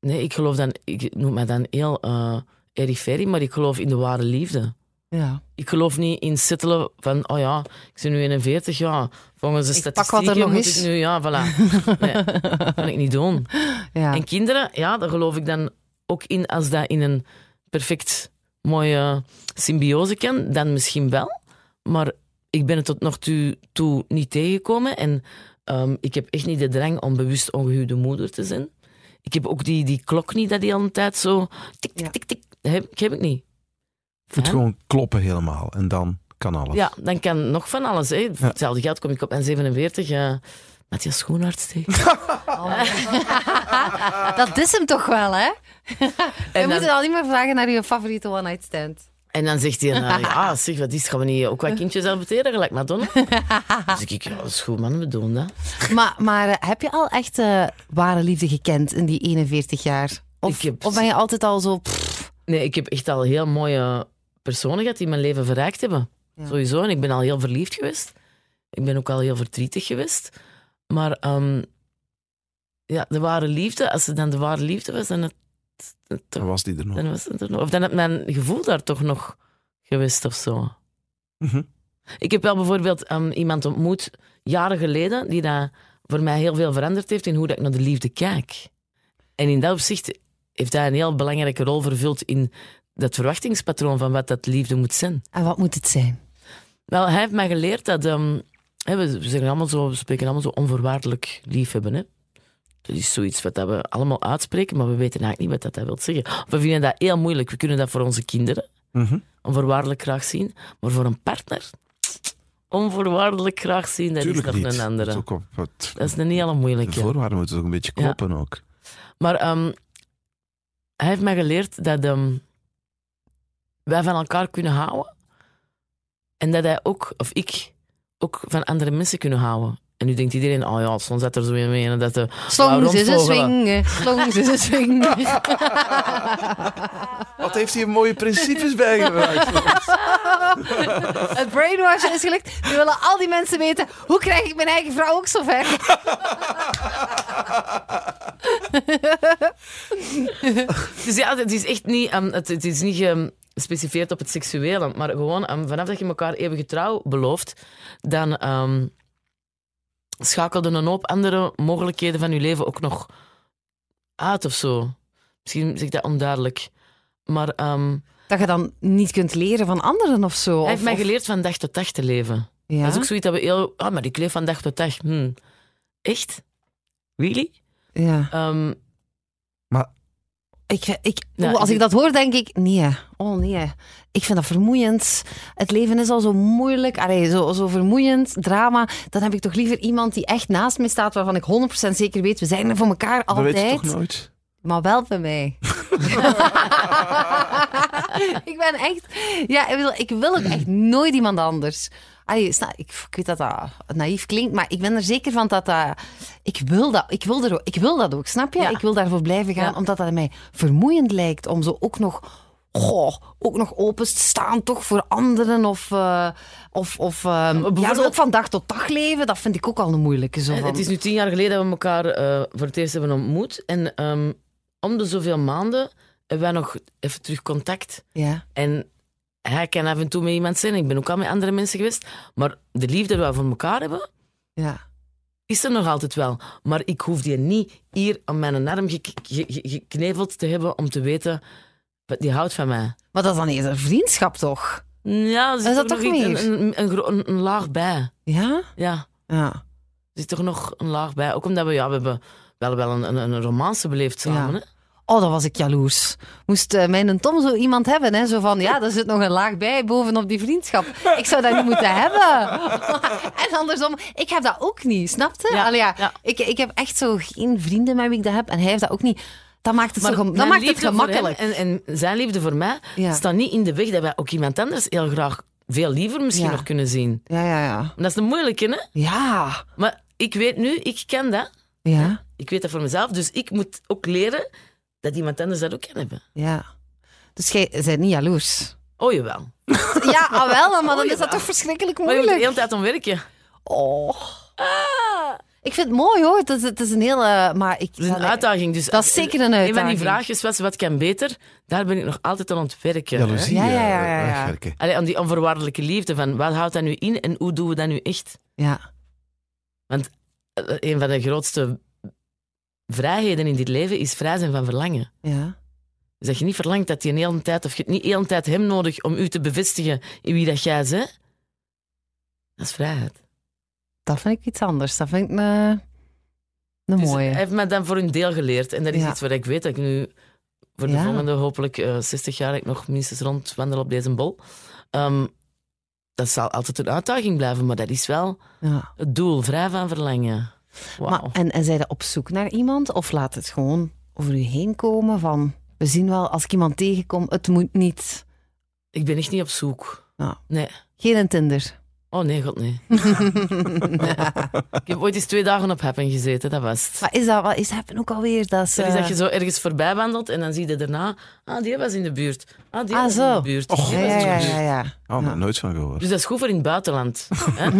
nee, ik geloof dan, ik noem mij dan heel eh eriferie, maar ik geloof in de ware liefde. Ja. Ik geloof niet in settelen van, oh ja, ik ben nu 41, ja, volgens de Ik pak statistieken wat er nog moet is. ik nu, ja, voilà. Nee, dat kan ik niet doen. ja. En kinderen, ja, daar geloof ik dan ook in als dat in een perfect mooie symbiose kan, dan misschien wel. Maar ik ben het tot nog toe, toe niet tegengekomen en ehm, ik heb echt niet de drang om bewust ongehuwde moeder te zijn. Ik heb ook die, die klok niet dat die al een tijd zo tik, tik, tik, tik. Heb ik niet. Het moet gewoon kloppen helemaal. En dan kan alles. Ja, dan kan nog van alles. Hè. Voor Hetzelfde geld kom ik op N47. eh Matthias Schoenaerts tegen. Dat is hem toch wel, hè? We En moeten al niet meer vragen naar je favoriete one-night stand. en dan zegt hij, nou, ja, zeg, wat is het? Gaan we niet ook wat kindjes adopteren, gelijk Madonna? Dus ik, ja, dat is goed, man, we doen dat. Maar, maar eh, heb je al echt eh, ware liefde gekend in die 41 jaar? Of, Ik heb- of ben je altijd al zo... pff, Nee, ik heb echt al heel mooie personen gehad die mijn leven verrijkt hebben. Ja. Sowieso. En ik ben al heel verliefd geweest. Ik ben ook al heel verdrietig geweest. Maar ehm, ja, de ware liefde, als het dan de ware liefde was, dan, het, het- Dan was die er nog. dan was het er nog. Of dan had mijn gevoel daar toch nog geweest of zo. Mhm. Ik heb wel bijvoorbeeld ehm, iemand ontmoet, jaren geleden, die dat voor mij heel veel veranderd heeft in hoe dat ik naar de liefde kijk. En in dat opzicht heeft hij een heel belangrijke rol vervuld in dat verwachtingspatroon van wat dat liefde moet zijn. En wat moet het zijn? Wel, hij heeft mij geleerd dat... ehm, hè, we, we zeggen allemaal zo, we spreken allemaal zo onvoorwaardelijk liefhebben. Hè? Dat is zoiets wat dat we allemaal uitspreken, maar we weten eigenlijk niet wat dat, dat wil zeggen. We vinden dat heel moeilijk. We kunnen dat voor onze kinderen Mhm. onvoorwaardelijk graag zien. Maar voor een partner, onvoorwaardelijk graag zien, dat Tuurlijk is niet. nog een andere. is ook op het- Dat is een hele de moeilijke. voorwaarden moeten ook een beetje Ja. kloppen ook. Maar ehm, hij heeft mij geleerd dat ehm, wij van elkaar kunnen houden. En dat hij ook, of ik, ook van andere mensen kunnen houden. En nu denkt iedereen, oh ja, soms zat er zo in mee en dat de Slongs is een swing, slongs is een swing. Wat heeft hij mooie principes bijgebracht? Het brainwashen is gelukt. Nu willen al die mensen weten, hoe krijg ik mijn eigen vrouw ook zo ver? Dus ja, het is echt niet, ehm, het, het is niet gespecificeerd op het seksuele, maar gewoon ehm, vanaf dat je elkaar eeuwige trouw belooft, dan ehm schakelden een hoop andere mogelijkheden van je leven ook nog uit of zo. Misschien zeg ik dat onduidelijk. Maar ehm, Dat je dan niet kunt leren van anderen of zo. hij of- heeft mij geleerd van dag tot dag te leven. Ja? Dat is ook zoiets dat we heel... Ah, maar ik leef van dag tot dag. Hm. Echt? Really? ja. Ik, ik, Ja, oeh, als ik- ik dat hoor, denk ik, nee. Oh nee. Ik vind dat vermoeiend. Het leven is al zo moeilijk. Allee, zo, zo vermoeiend, drama. Dan heb ik toch liever iemand die echt naast me staat, waarvan ik 100% zeker weet, we zijn er voor elkaar Dat weet je altijd. toch nooit? Maar wel bij mij. ik ben echt... Ja, ik wil, ik wil ook echt nooit iemand anders. Allee, sna- ik, ik weet dat dat naïef klinkt, maar ik ben er zeker van dat dat... Ik wil dat, ik wil er, ook- ik wil dat ook, snap je? Ja. Ik wil daarvoor blijven gaan, Ja. omdat dat mij vermoeiend lijkt om zo ook nog... Goh, ook nog open te staan toch voor anderen of, eh, of, of ehm, ja, ook van dag tot dag leven, dat vind ik ook al een moeilijke. Zo van, Het is nu tien jaar geleden dat we elkaar eh, voor het eerst hebben ontmoet. En ehm, om de zoveel maanden hebben wij nog even terug contact. ja. En hij kan af en toe met iemand zijn. Ik ben ook al met andere mensen geweest. Maar de liefde die we voor elkaar hebben, Ja. is er nog altijd wel. Maar ik hoef die niet hier aan mijn arm gek- ge- ge- gekneveld te hebben om te weten, die houdt van mij. Maar dat is dan eerder vriendschap, toch? Ja, er zit Is dat toch meer? Een, een, een, een- laag bij. Ja? Ja, Ja. er zit toch nog een laag bij. Ook omdat we, ja, we hebben wel, wel een, een, een romance beleefd samen. Ja. Hè? Oh, dat was ik jaloers. Moest eh, mijn Tom zo iemand hebben, hè? Zo van, ja, er zit nog een laag bij bovenop die vriendschap. Ik zou dat niet moeten hebben. en andersom, ik heb dat ook niet, snap je? Ja, ja, ja. Ik, ik heb echt zo geen vrienden met wie ik dat heb en hij heeft dat ook niet. Dat maakt het, zo dat maakt het gemakkelijk. hem en, en zijn liefde voor mij Ja. staat niet in de weg dat wij ook iemand anders heel graag veel liever misschien nog kunnen zien. Ja, ja, ja. Dat is een moeilijke, hè? Ja. Maar ik weet nu, ik ken dat. Ja. Ik weet dat voor mezelf. Dus ik moet ook leren dat iemand anders dat ook kan hebben. Ja. Dus jij bent niet jaloers? Oh, jawel. Ja, ah, wel, maar dan Oh, is dat toch verschrikkelijk Maar je moet de moeilijk. hele tijd om werken. Oh. Ik vind het mooi hoor. Het is, het is een hele. Maar ik, Dat is een uitdaging. Dus Dat is zeker een Een van uitdaging. die vraagjes was, wat kan beter? Daar ben ik nog altijd aan het werken. Jaloezie Ja, ja, ja, eh, ja. Allee, aan die onvoorwaardelijke liefde. Van, wat houdt dat nu in en hoe doen we dat nu echt? Ja. Want eh, een van de grootste vrijheden in dit leven is vrij zijn van verlangen. Ja. Dus dat je niet verlangt dat je een hele tijd, of je hebt niet hele tijd hem nodig om u te bevestigen in wie dat jij bent. Dat is vrijheid. Dat vind ik iets anders. Dat vind ik een, een Dus mooie. hij heeft mij dan voor een deel geleerd. En dat is Ja. iets waar ik weet dat ik nu voor de Ja. volgende, hopelijk eh 60 jaar, ik nog minstens rondwandel op deze bol. Ehm, dat zal altijd een uitdaging blijven, maar dat is wel Ja. het doel. Vrij van verlangen. Maar, en, en zij op zoek naar iemand? Of laat het gewoon over u heen komen? Van, we zien wel, als ik iemand tegenkom, het moet niet. Ik ben echt niet op zoek. Ja. Nee. Geen een Tinder. Oh nee, god nee. ik heb ooit eens twee dagen op Happen gezeten, dat was het. Maar is dat, wat is happen ook alweer? Dat is, Dat is eh, dat je zo ergens voorbij wandelt en dan zie je daarna, ah, die was in de buurt. Ah, die Ah, was zo. in de buurt. Och. Die Ja, ja, ja, buurt. ja. ja. Oh, nooit van gehoord. Dus dat is goed voor in het buitenland. hè?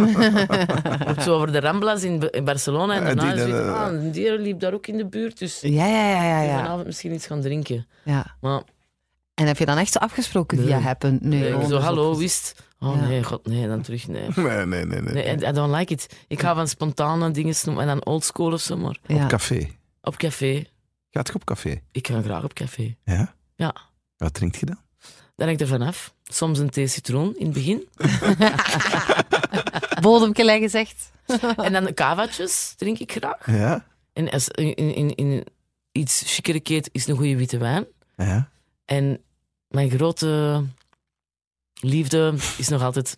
Zo over de Ramblas in, in Barcelona en Ja, daarna die- is het, eh, ah, die liep daar ook in de buurt, dus Ja, ja, ja, ja, ja. vanavond misschien iets gaan drinken. ja. Maar En heb je dan echt zo afgesproken via. Happen? Nee, nee, gewoon zo, hallo, wist. Oh Ja. nee, god, nee, dan terug, nee. Nee, nee, nee. nee. Nee, I I don't like it. Ik hou van spontane dingen noemen en dan oldschool of zo, maar Ja. Café. op café. Gaat je op café? Ik ga graag op café. Ja? Ja. Wat drinkt je dan? Daar hangt er vanaf. Soms een thee citroen in het begin. Bodemke leggen zegt. en dan kavaatjes drink ik graag. Ja? En als, in, in, in iets chicere keet is een goede witte wijn. Ja? En mijn grote liefde is nog altijd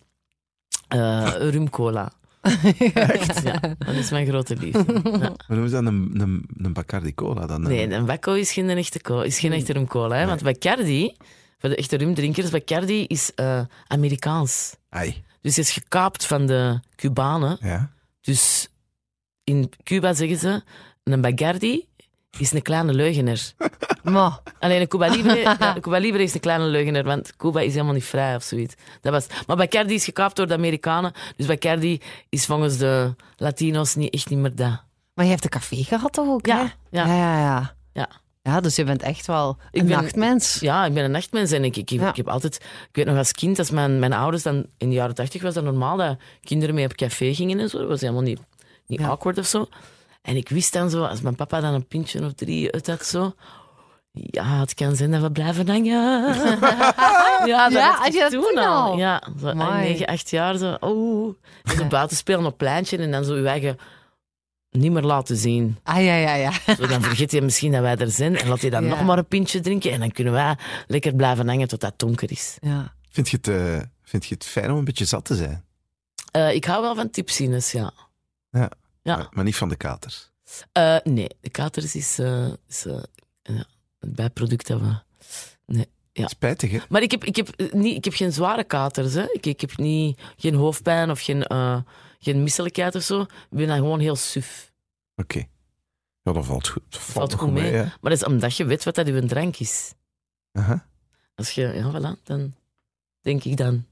eh rumcola. Echt? Ja, dat is mijn grote liefde. Ja. Maar noemen ze dan een, een, een Bacardi Cola? Dan, Nee, een Bacco is geen echte, co- is geen echte rumcola. Hè? Want Bacardi, voor de echte rumdrinkers, Bacardi is eh, Amerikaans. Ai. Dus het is gekaapt van de Cubanen. Ja? Dus in Cuba zeggen ze, een Bacardi is een kleine leugenaar. Maar, Alleen een Cuba Libre, ja, een Cuba Libre is een kleine leugenaar, want Cuba is helemaal niet vrij of zoiets. Dat was, maar Bacardi is gekaapt door de Amerikanen, dus Bacardi is volgens de Latino's niet, echt niet meer dat. maar je hebt een café gehad toch ook? Ja, hè? ja. ja, ja, ja. Ja. Ja, dus je bent echt wel Ik een ben- nachtmens. Ja, ik ben een nachtmens en ik, ik, ik, Ja. ik heb altijd... Ik weet nog als kind, als mijn, mijn ouders dan... In de jaren tachtig was dat normaal dat kinderen mee op café gingen en zo. Dat was helemaal niet, niet Ja. awkward of zo. En ik wist dan zo, als mijn papa dan een pintje of drie uit had zo... Ja, het kan zijn dat we blijven hangen. ja, dat Ja, had je dat toen toen al. al? Ja, zo Amai. 9, 8 jaar zo. Oh. En zo buiten spelen op pleintje en dan zo je eigen niet meer laten zien. Ah, ja, ja, ja. Zo, dan vergeet je misschien dat wij er zijn en laat je dan Ja. nog maar een pintje drinken en dan kunnen wij lekker blijven hangen tot dat donker is. ja. Vind je, het, eh, vind je het fijn om een beetje zat te zijn? Eh, ik hou wel van tipsines, ja. Ja. Ja. Maar, maar niet van de katers. Eh, nee, de katers is, eh, is eh, ja, het bijproduct dat we... Spijtig, hè? Maar ik heb, ik heb, eh, niet, ik heb geen zware katers. Hè. Ik, ik heb niet, geen hoofdpijn of geen, eh, geen misselijkheid of zo. Ik ben dan gewoon heel suf. Oké. Ja, dat valt goed. Dat valt, goed mee. Maar dat is omdat je weet wat dat uw drank is. Aha. Als je, ja, voilà, dan denk ik dan.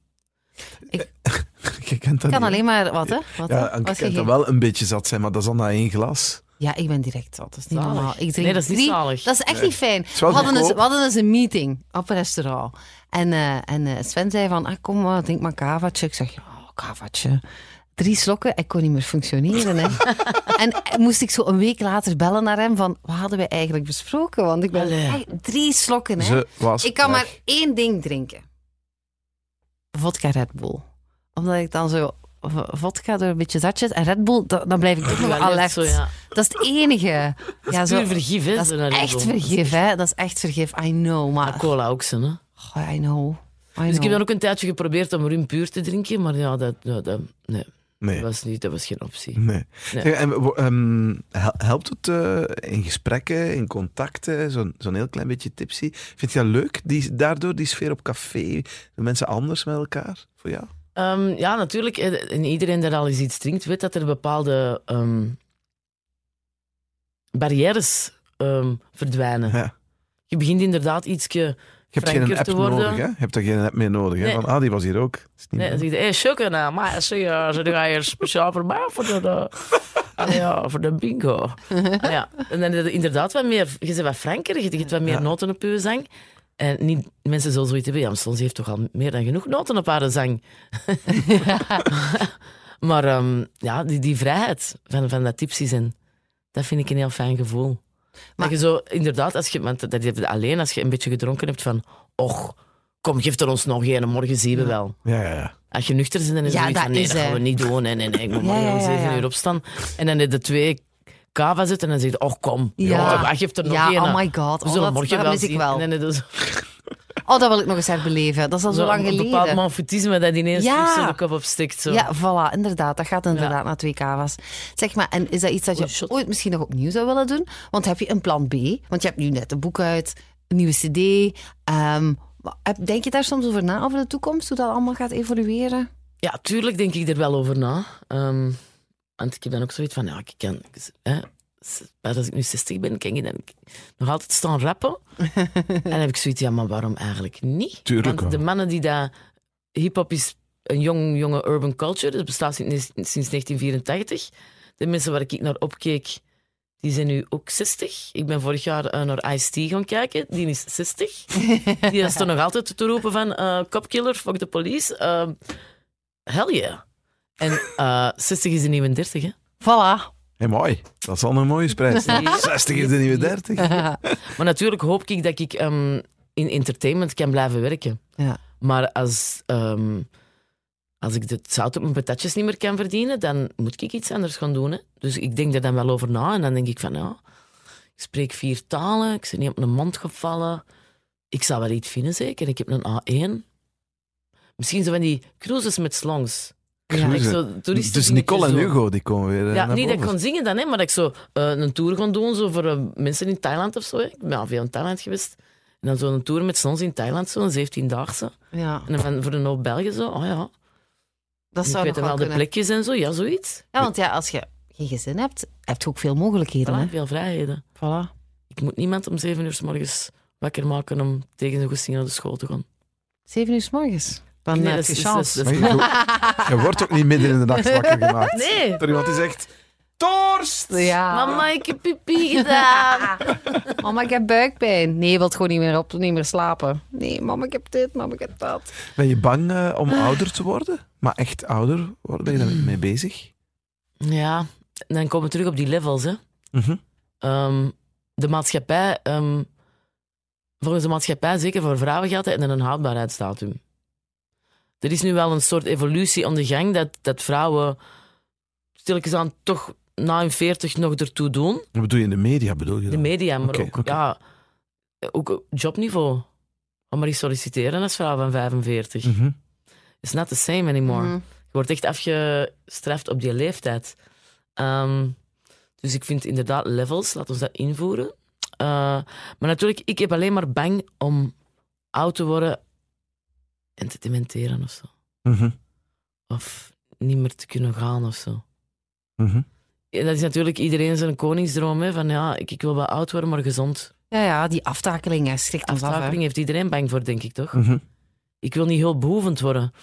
Je kent dat kan niet, alleen maar wat, hè? Wat? Ja, wel een beetje zat zijn, maar dat is dan na één glas. Ja, ik ben direct zat. Dat is niet Zalig. normaal. Ik drink Nee, dat is niet drie- zalig. Dat is echt niet fijn. We hadden, eens, goedkoop. we hadden eens een meeting op een restaurant. En, eh, en eh, Sven zei van, ah, kom maar, drink maar een kavaatje. Ik zeg, ja, kavaatje. Drie slokken, ik kon niet meer functioneren. Hè. en eh, moest ik zo een week later bellen naar hem van, wat hadden we eigenlijk besproken? Want ik ben Allee. drie slokken. Hè. Ze was Ik kan weg. maar één ding drinken. Vodka Red Bull. Omdat ik dan zo vodka door een beetje zatjes en Red Bull, da- dan blijf ik toch nog alert. zo, ja. Dat is het enige. Ja, vergif, hè? dat zo is echt zo. vergif, hè. Dat is echt vergif. I know, Maar cola ook, zo, hè? Oh, I know. I Dus ik heb dan ook een tijdje geprobeerd om rum puur te drinken, maar ja, dat, ja, dat, nee, Nee. dat, was niet, dat was geen optie. Nee. Nee. Zeg, en, ehm, hel- helpt het eh, in gesprekken, in contacten, zo'n zo'n heel klein beetje tipsy? Vind je dat leuk, die, daardoor die sfeer op café? De mensen anders met elkaar? Voor jou? Ehm, ja, natuurlijk. eh, En iedereen die al eens iets drinkt, weet dat er bepaalde ehm, barrières ehm, verdwijnen. Ja. Je begint inderdaad ietsje Je hebt geen franker app te worden. nodig, hè? Je hebt er geen app meer nodig, hè? Nee. Van, ah, die was hier ook. Is niet Nee, dan meer. zeg je, sugar nou, maar zeg je, ze ga je speciaal voor mij voor de, de, ah, ja, voor de bingo. Ah, ja. En dan is het inderdaad wat meer, je bent wat franker, je hebt wat meer Ja. noten op je zang. En niet, mensen zullen zoiets hebben, ja, soms heeft toch al meer dan genoeg noten op haar zang. maar ehm, ja, die, die vrijheid van, van dat tipsy zijn, dat vind ik een heel fijn gevoel. Maar- dat je zo, inderdaad, als je, want dat heb je alleen als je een beetje gedronken hebt van, och, kom, geef er ons nog een, morgen zien we wel. Ja, ja, ja. Als je nuchter bent, dan is Ja, het zoiets dat van, nee, is, dat gaan we niet doen. Nee, nee, nee, ik moet Ja, morgen ja, om zeven uur opstaan. En dan heb je twee kava zitten en dan zeg je, oh kom, Ja. ja. geef er nog Ja, één. oh my god. We Oh, dat, morgen wel mis ik zien. wel. En dan Oh, dat wil ik nog eens herbeleven. Dat is al zo, zo lang een bepaald geleden. manfoutisme dat ineens Ja. de kop opstikt. Zo. Ja, voilà, inderdaad. Dat gaat inderdaad Ja. naar twee kava's. Zeg maar, en is dat iets dat je Oh, ooit misschien nog opnieuw zou willen doen? Want heb je een plan B? Want je hebt nu net een boek uit, een nieuwe cd. Ehm, denk je daar soms over na, over de toekomst? Hoe dat allemaal gaat evolueren? Ja, tuurlijk denk ik er wel over na. Ehm, want ik heb dan ook zoiets van, ja, ik kan... Hè, als ik nu 60 ben, kan ik dan nog altijd staan rappen. en dan heb ik zoiets, ja, maar waarom eigenlijk niet? Tuurlijk Want de mannen die dat... Hip-hop is een jong, jonge urban culture. Dat bestaat sinds, sinds 1984. De mensen waar ik naar opkeek, die zijn nu ook 60. Ik ben vorig jaar eh, naar Ice-T gaan kijken. Die is 60. die is er nog altijd te roepen van uh, copkiller, fuck the police. Uh, hell yeah. En uh, 60 is de nieuwe 30, hè? Voilà. Hey, mooi. Dat is al een mooie prijs. 60 is de nieuwe 30. Maar natuurlijk hoop ik dat ik um, in entertainment kan blijven werken. Ja. Maar als, um, als ik het zout op mijn patatjes niet meer kan verdienen, dan moet ik iets anders gaan doen. Hè. Dus ik denk er dan wel over na. En dan denk ik van, ja, ik spreek vier talen, ik ben niet op mijn mond gevallen. Ik zou wel iets vinden, zeker. Ik heb een A1. Misschien zo van die cruises met slongs. Ja. Zo, dus Nicole en Hugo, die komen weer Ja, naar niet boven. dat ik kon zingen dan, hè, maar dat ik zo uh, een tour kon doen zo voor uh, mensen in Thailand of zo. Hè. Ik ben al veel in Thailand geweest. En dan zo'n tour met slongs in Thailand, zo'n 17-daagse. Ja. En dan voor een hoop Belgen zo, oh ja. Dat ik zou weet nog wel wel de plekjes en zo, ja, zoiets. Ja, want ja, als je geen gezin hebt, heb je ook veel mogelijkheden. Voilà, Hè? veel vrijheden. Voilà. Ik moet niemand om zeven uur s morgens wakker maken om tegen zijn goesting naar de school te gaan. Zeven uur s morgens? Dan Nee, heb dat je is- chance. dat is- Maar je, je wordt ook niet midden in de nacht wakker gemaakt. Nee. Door iemand die zegt... Torst! Ja. Mama, ik heb pipi gedaan. Mama, ik heb buikpijn. Nee, je wilt gewoon niet meer op, niet meer slapen. Nee, mama, ik heb dit, mama, ik heb dat. Ben je bang eh, om ouder te worden? Maar echt ouder worden? Ben je daar mee bezig? ja, en dan komen we terug op die levels, hè. Mhm. Ehm, de maatschappij, ehm, volgens de maatschappij, zeker voor vrouwen geldt dat, en een houdbaarheidsdatum. Er is nu wel een soort evolutie aan de gang dat, dat vrouwen stilletjes aan toch na hun 40 nog ertoe doen. Wat bedoel je in de media? Bedoel je De media, maar ook, oké. ja, ook jobniveau. Ga maar eens solliciteren als vrouw van 45. Mhm. It's not the same anymore. Mhm. Je wordt echt afgestraft op die leeftijd. Ehm, dus ik vind inderdaad levels, laten we dat invoeren. Uh, maar natuurlijk, ik heb alleen maar bang om oud te worden en te dementeren of zo. Mhm. Of niet meer te kunnen gaan of zo. Mhm. En dat is natuurlijk iedereen zijn koningsdroom. Hè, van ja, ik, ik wil wel oud worden, maar gezond. Ja, ja, die aftakeling hè, schrikt ons af. hè. Aftakeling heeft iedereen bang voor, denk ik toch? Mhm. Ik wil niet heel behoevend worden.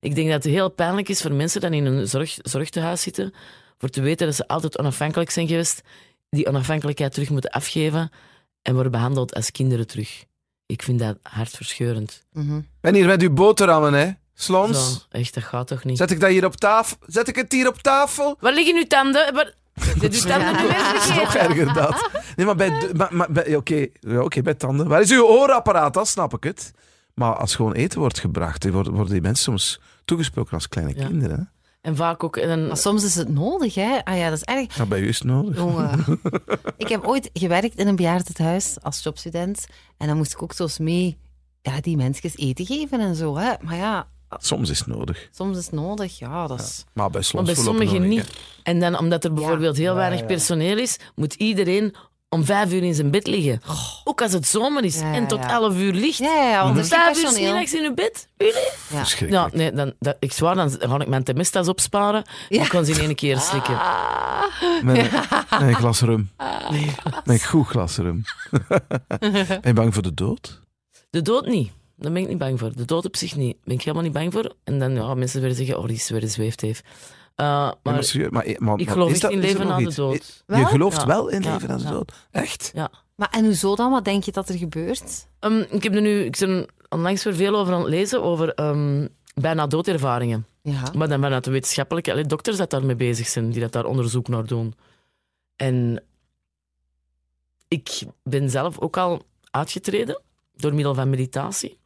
Ik denk dat het heel pijnlijk is voor mensen die in een zorg, zorgtehuis zitten, voor te weten dat ze altijd onafhankelijk zijn geweest die onafhankelijkheid terug moeten afgeven en worden behandeld als kinderen terug. Ik vind dat hartverscheurend. Mhm. ben hier met uw boterhammen, hè? Slons. Zo, echt, dat gaat toch niet? Zet ik dat hier op tafel? Zet ik het hier op tafel? Waar liggen uw tanden? Waar... Dat is nog erger dat. Nee, maar bij... de- Maar, maar, bij- Oké, ja, bij tanden. Waar is uw oorapparaat? Dan snap ik het. Maar als gewoon eten wordt gebracht, worden die mensen soms toegesproken als kleine Ja. kinderen. En vaak ook... En Maar soms is het nodig, hè? Ah ja, dat is erg. Ja, bij u is het nodig. Jongen. ik heb ooit gewerkt in een bejaardentehuis als jobstudent. En dan moest ik ook zo eens mee ja, die mensen eten geven en zo. Hè. Maar ja, Soms is het nodig. soms is het nodig. Ja, dat is... Maar bij Maar sommigen niet. En dan, omdat er bijvoorbeeld heel weinig personeel is, moet iedereen om vijf uur in zijn bed liggen. Ook als het zomer is Ja, ja, en tot ja. elf uur licht. Ja, ja, want Vijf uur personeel. smiddags in uw bed? Ja. Ja, nee, dan, dat, ik zwaar, dan ga ik mijn temestas opsparen. Ja. Ik kan ze in één keer slikken. Met, met een glas rum. Met een goed glas rum. ben je bang voor de dood? De dood niet. Daar ben ik niet bang voor. De dood op zich niet. Daar ben ik helemaal niet bang voor. En dan ja, mensen weer zeggen, oh, die is weer gezweefd heeft. Uh, Ja, maar maar serieus, maar, maar, ik geloof dat- in is leven na de dood. Je gelooft Ja. wel in Ja, leven na de dood? Echt? ja. Maar en hoezo dan? Wat denk je dat er gebeurt? Ehm, ik heb er nu ik ben onlangs weer veel over aan het lezen, over ehm, bijna doodervaringen. Ja. Maar dan vanuit de wetenschappelijke... Allee, dokters dat daarmee bezig zijn, die dat daar onderzoek naar doen. En ik ben zelf ook al uitgetreden door middel van meditatie.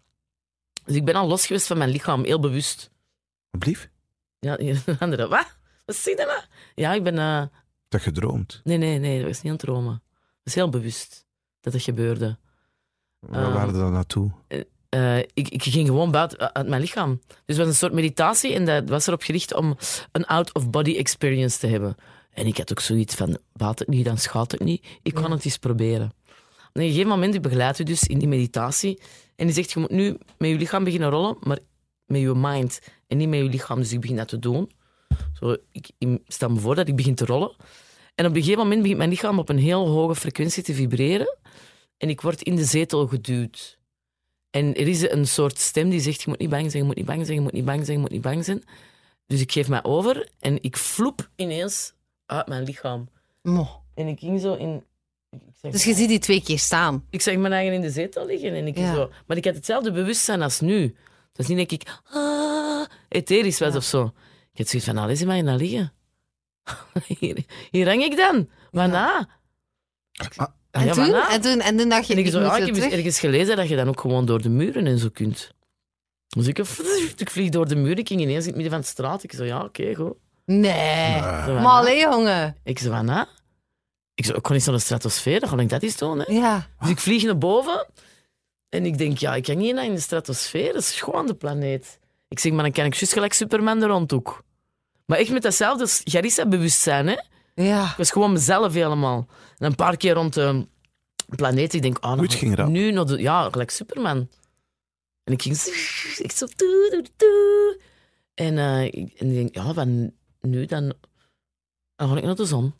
Dus ik ben al los geweest van mijn lichaam, heel bewust. Alsjeblieft. Ja, hier, andere, wat? Wat zie je nou? Ja, ik ben... eh, Dat gedroomd. Nee, nee, nee, dat was niet aan het dromen. Dat is heel bewust dat het gebeurde. Waar Ah. waren we dan naartoe? Eh, ik, ik ging gewoon buiten uit mijn lichaam. Dus het was een soort meditatie en dat was erop gericht om een out-of-body experience te hebben. En ik had ook zoiets van, baat het niet, dan schaadt het niet. Ik kan het eens proberen. Op een gegeven moment, ik begeleid u dus in die meditatie. En die zegt, je moet nu met je lichaam beginnen rollen, maar met je mind en niet met je lichaam. Dus ik begin dat te doen. Zo, ik, ik stel me voor dat ik begin te rollen. En op een gegeven moment begint mijn lichaam op een heel hoge frequentie te vibreren. En ik word in de zetel geduwd. En er is een soort stem die zegt, je moet niet bang zijn, je moet niet bang zijn, je moet niet bang zijn, je moet niet bang zijn. Dus ik geef mij over en ik vloep ineens uit mijn lichaam. Mo. En ik ging zo in... Ik zeg, Dus je ziet die twee keer staan. ik zag mijn eigen in de zetel liggen. En ik Ja. zo, maar ik had hetzelfde bewustzijn als nu. Dat is niet dat ik ah, etherisch was Ja. of zo. Ik had zoiets van, nou, laat mij naar liggen. hier, hier hang ik dan. Waarna? Ah, En, ja, toen? waarna? en toen? En toen dacht je, En ik, ik zo, moet ja, ik heb ergens gelezen dat je dan ook gewoon door de muren en zo kunt. Dus ik, ik vlieg door de muren, ik ging ineens in het midden van de straat. Ik zo, ja, oké, goed. Nee. Zo, Maar waarna? allee, jongen. Ik zo, waarna? Ik zo, ik kon niet naar de stratosfeer, dan ga ik dat eens doen. Hè. Ja. Dus ik vlieg naar boven en ik denk, ja, ik kan niet naar in de stratosfeer, dat is gewoon de planeet. Ik zeg, maar dan kan ik juist gelijk Superman er rondhoek. Maar echt met datzelfde Garissa-bewustzijn, hè. Ja. Ik was gewoon mezelf helemaal. En een paar keer rond de planeet. Ik denk, ah, ging nu naar de, ja, gelijk Superman. En ik ging ik zo toe. En, eh, ik, en ik denk, ja, van nu dan, dan ga ik naar de zon.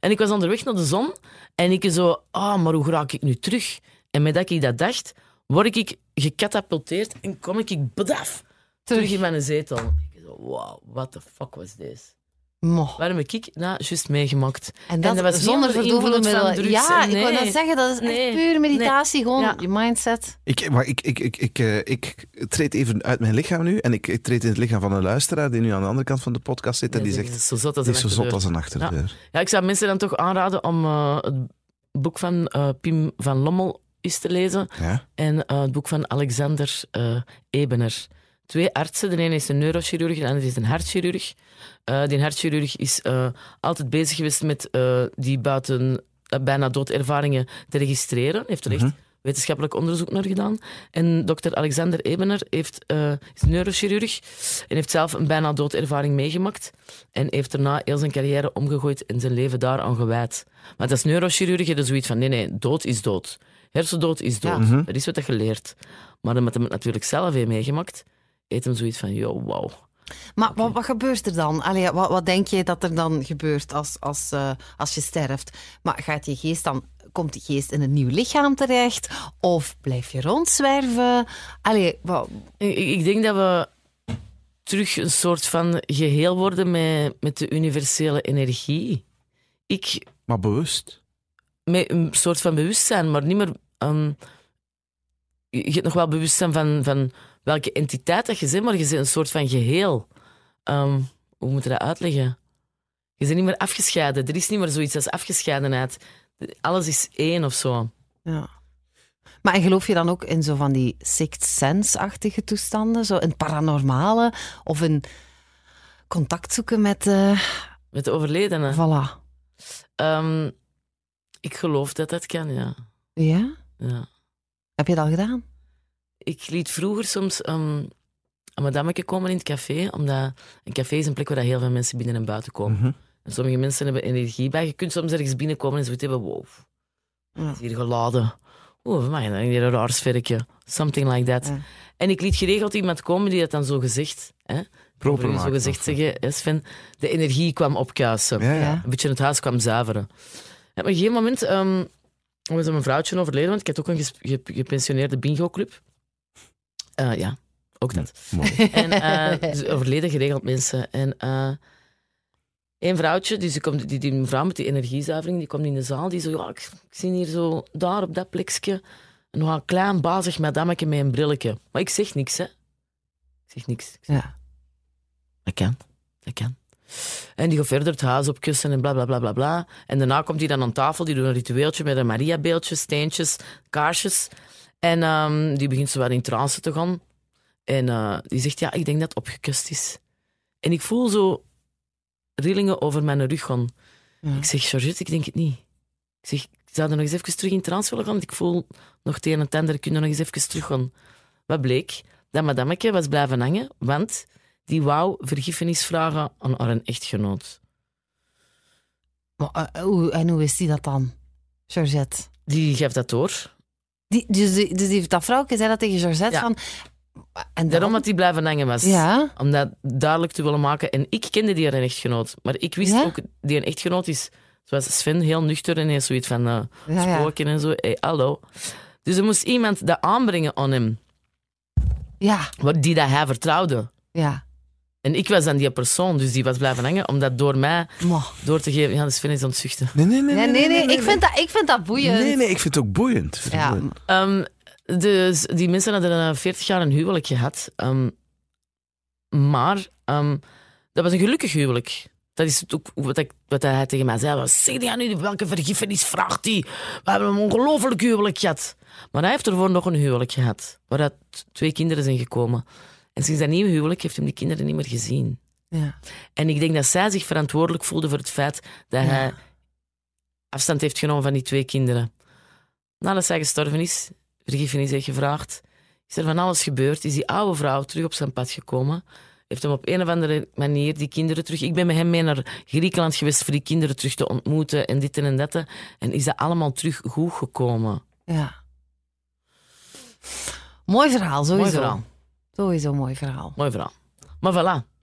En ik was onderweg naar de zon en ik zo, ah, maar hoe raak ik nu terug? En met dat ik dat dacht, word ik gecatapulteerd en kom ik bedaf terug in mijn zetel. Ik zo, wow, what the fuck was this? Waarom heb ik nou juist meegemaakt? En dat, dat was zonder onder verdovende middelen. drugs Ja, en ik wou nee. net zeggen, dat is Nee. puur meditatie. Gewoon Ja. je mindset. Ik, maar ik, ik, ik, ik, eh, ik treed even uit mijn lichaam nu en ik, ik treed in het lichaam van een luisteraar die nu aan de andere kant van de podcast zit en die zegt, dat is zo zot als een zot achterdeur. als een achterdeur. Ja, ik zou mensen dan toch aanraden om eh, het boek van eh, Pim van Lommel eens te lezen Ja? en eh, het boek van Alexander eh, Ebener. Twee artsen, de ene is een neurochirurg, de andere is een hartchirurg. Eh, die hartchirurg is altijd bezig geweest met die buiten bijna doodervaringen te registreren. Heeft er echt Mhm. wetenschappelijk onderzoek naar gedaan. En dokter Alexander Ebener heeft, is neurochirurg en heeft zelf een bijna doodervaring meegemaakt. En heeft daarna heel zijn carrière omgegooid en zijn leven daaraan gewijd. Maar dat is neurochirurg, dat is zoiets van nee, nee, dood is dood. Hersendood is dood. Ja. Mhm. Dat is wat je leert. Maar omdat hij het natuurlijk zelf heeft meegemaakt, heeft hem zoiets van, yo, wow. Maar wat, wat gebeurt er dan? Allee, wat, wat denk je dat er dan gebeurt als, als, eh, als je sterft? Maar gaat je geest dan, komt die geest in een nieuw lichaam terecht? Of blijf je rondzwerven? Allee, wat, Ik, ik denk dat we terug een soort van geheel worden met, met de universele energie. ik Maar bewust. met een soort van bewustzijn, maar niet meer. Ehm, je je hebt nog wel bewustzijn van, van welke entiteit dat je bent, maar je bent een soort van geheel. Ehm, hoe moet je dat uitleggen? Je bent niet meer afgescheiden. Er is niet meer zoiets als afgescheidenheid. Alles is één of zo. Ja. Maar en geloof je dan ook in zo van die sixth sense-achtige toestanden? Zo het paranormale? Of in contact zoeken met... eh Met de overledene. voilà. Ehm, ik geloof dat dat kan, ja. Ja? Ja. Heb je dat al gedaan? Ik liet vroeger soms ehm, een madameke komen in het café, omdat een café is een plek waar heel veel mensen binnen en buiten komen. Mhm. En sommige mensen hebben energie bij. Je kunt soms ergens binnenkomen en zoiets hebben, wow, Ja. is hier geladen. Oeh, maar dan hier een raar sfeertje. Something like that. Ja. En ik liet geregeld iemand komen die dat dan zo gezegd, hè, Proper zo maken gezegd zeggen, hè, Sven, de energie kwam opkuisen. Ja. Een beetje het huis kwam zuiveren. En op een gegeven moment ehm, er mijn vrouwtje overleden, want ik had ook een gepensioneerde bingo-club. Eh, ja, ook dat. Mooi. En eh, dus overleden geregeld mensen. En eh één vrouwtje, dus die, komt, die, die mevrouw met die energiezuivering, die komt in de zaal. Die zo, ja, ik, ik zie hier zo, daar op dat plekje, een nogal klein, bazig madameke met een brilletje. Maar ik zeg niks, hè. Ik zeg niks. Ik zeg, Ja. dat kan, dat kan. En die gaat verder het huis opkussen en bla bla bla bla bla. En daarna komt hij dan aan tafel, die doet een ritueeltje met een Maria-beeldje, steentjes, kaarsjes. En ehm, die begint zo wat in trance te gaan. En eh, die zegt, ja, ik denk dat het opgekust is. En ik voel zo rillingen over mijn rug gaan. Ja. Ik zeg, Georgette, ik denk het niet. Ik zeg, ik zou er nog eens even terug in trance willen gaan, want ik voel nog het een en het ander, kunnen nog eens even terug gaan. Wat bleek? Dat madameke was blijven hangen, want die wou vergiffenis vragen aan haar echtgenoot. Maar, eh, hoe, en hoe wist die dat dan? Georgette. Die gaf dat door. Die, dus, die, dus die, dat vrouwke zei dat tegen Georgette Ja. van... En Daarom dat die blijven hangen was. Ja. Om dat duidelijk te willen maken. En ik kende die haar echtgenoot. Maar ik wist Ja? ook, die een echtgenoot is, zoals Sven, heel nuchter en heeft zoiets van eh Ja, ja. spoken en zo. Hey, hallo. Dus er moest iemand dat aanbrengen aan hem, Ja, die dat hij vertrouwde. ja. En ik was dan die persoon, dus die was blijven hangen, om dat door mij door te geven. Ja, de Sven is aan het zuchten. Nee, nee, nee. Nee, nee, nee. Ik vind dat, ik vind dat boeiend. Nee, nee, ik vind het ook boeiend. Het Ja, boeiend. Ehm, dus die mensen hadden eh, 40 jaar een huwelijk gehad. Ehm, maar ehm, dat was een gelukkig huwelijk. Dat is ook wat, ik, wat hij tegen mij zei. Was, zeg die nu, welke vergiffenis vraagt hij? We hebben een ongelooflijk huwelijk gehad. Maar hij heeft ervoor nog een huwelijk gehad. Waaruit twee kinderen zijn gekomen. En sinds dat nieuwe huwelijk heeft hij die kinderen niet meer gezien. ja. En ik denk dat zij zich verantwoordelijk voelde voor het feit dat Ja. hij afstand heeft genomen van die twee kinderen. Nadat zij gestorven is, vergiffenis heeft gevraagd, is er van alles gebeurd. Is die oude vrouw terug op zijn pad gekomen. Heeft hem op een of andere manier die kinderen terug... Ik ben met hem mee naar Griekenland geweest voor die kinderen terug te ontmoeten en dit en dat. En is dat allemaal terug goed gekomen. ja. Mooi verhaal, sowieso. Mooi verhaal. Sowieso een mooi verhaal. Mooi verhaal. Maar voilà.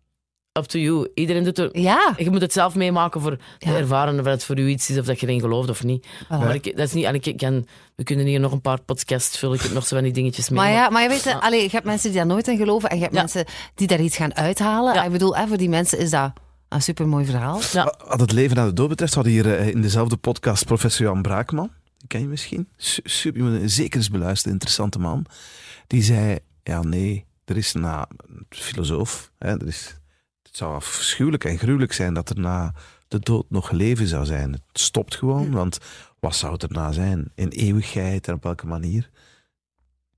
Up to you. Iedereen doet er... Ja, Je moet het zelf meemaken voor Ja. ervaren of het voor u iets is of dat je erin gelooft of niet. Maar ik, dat is niet, en ik kan, we kunnen hier nog een paar podcasts vullen. Ik heb nog zo van die dingetjes mee. maar ja, maar je weet, Ja. allee, je hebt mensen die daar nooit in geloven en je hebt Ja. mensen die daar iets gaan uithalen. Ja. Ik bedoel, hè, voor die mensen is dat een supermooi verhaal. Ja. Wat het leven na de dood betreft, hadden hier eh, in dezelfde podcast professor Jan Braakman. Die ken je misschien. Su- Super, je moet een zeker eens beluisteren, interessante man. Die zei, ja nee, er is na, een filosoof, hè, er is, het zou afschuwelijk en gruwelijk zijn dat er na de dood nog leven zou zijn. Het stopt gewoon, want wat zou het erna zijn? In eeuwigheid en op welke manier?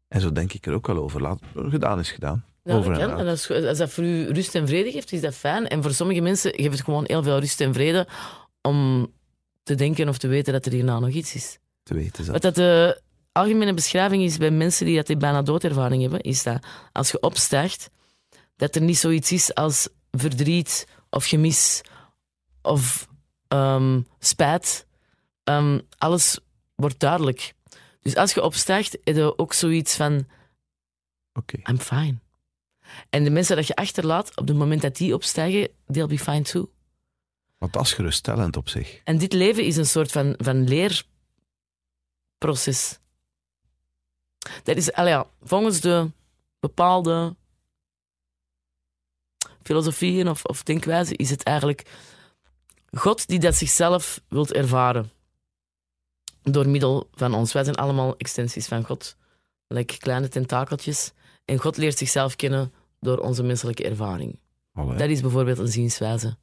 En zo denk ik er ook wel over. Laat, gedaan is gedaan. Ja, dat over en als, als dat voor u rust en vrede geeft, is dat fijn. En voor sommige mensen geeft het gewoon heel veel rust en vrede om te denken of te weten dat er hierna nog iets is. Te weten. Wat dat de algemene beschrijving is bij mensen die dat die bijna doodervaring hebben, is dat als je opstijgt, dat er niet zoiets is als verdriet of gemis of ehm, spijt. Ehm, alles wordt duidelijk. Dus als je opstijgt, heb je ook zoiets van Oké. I'm fine. En de mensen dat je achterlaat, op het moment dat die opstijgen, they'll be fine too. Want dat is geruststellend op zich. En dit leven is een soort van, van leerproces. Dat is, ja, volgens de bepaalde filosofieën of, of denkwijzen is het eigenlijk God die dat zichzelf wilt ervaren. Door middel van ons. Wij zijn allemaal extensies van God. Like kleine tentakeltjes. En God leert zichzelf kennen door onze menselijke ervaring. Allee. Dat is bijvoorbeeld een zienswijze.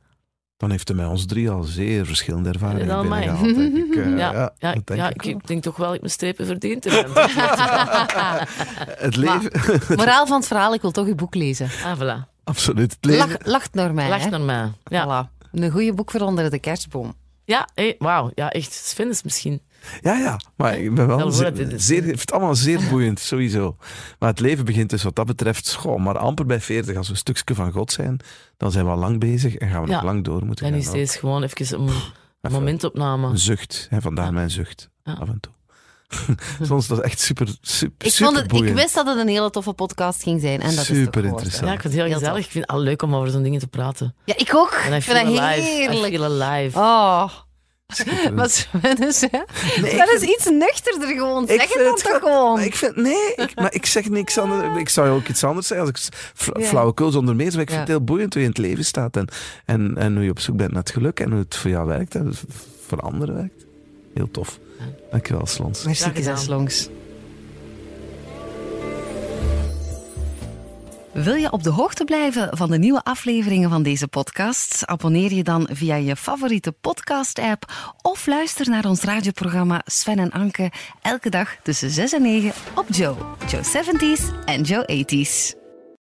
Dan heeft hij met ons drie al zeer verschillende ervaringen Ja, ik. Eh, Ja, ja, ja, denk ik denk toch wel dat ik mijn strepen verdiend heb. Het leven... Moraal van het verhaal, ik wil toch uw boek lezen. ah, voilà. Absoluut. Het leven... Lach, lacht naar mij. Lacht hè. naar mij. Ja, Voilà. Een goede boek voor onder de kerstboom. ja hey, wauw. Ja, echt. Sven is misschien. Ja, ja. Maar ik ben wel zeer, ik vind het allemaal zeer boeiend, sowieso. Maar het leven begint dus wat dat betreft schoon. Maar amper bij 40, als we een stukje van God zijn, dan zijn we al lang bezig en gaan we Ja. nog lang door moeten En gaan. is deze gewoon even een Even momentopname. Een zucht, hè, vandaar Ja. mijn zucht, Ja. af en toe. Soms dat is echt super, super, Ik, super vond het, ik wist dat het een hele toffe podcast ging zijn. En dat het Super interessant. Ja, ik vind het heel gezellig. Ik vind het al leuk om over zo'n dingen te praten. Ja, ik ook. En I ik vind dat. I heerlijk. feel alive. Oh. Wat Sven is, hè? Nee, dat ik is iets nuchterder gewoon. Ik Zeg het vind dan het toch gewoon. Ik vind, nee, ik, maar ik zeg niks anders. Ik zou ook iets anders zeggen als ik Ja. flauwekul zonder meer. Maar ik vind Ja. het heel boeiend hoe je in het leven staat en, en, en hoe je op zoek bent naar het geluk en hoe het voor jou werkt en voor anderen werkt. Heel tof. Dankjewel, Slons. Merci, Graag Wil je op de hoogte blijven van de nieuwe afleveringen van deze podcast? Abonneer je dan via je favoriete podcast-app of luister naar ons radioprogramma Sven en Anke elke dag tussen 6 en 9 op Joe. Joe 70s en Joe 80s.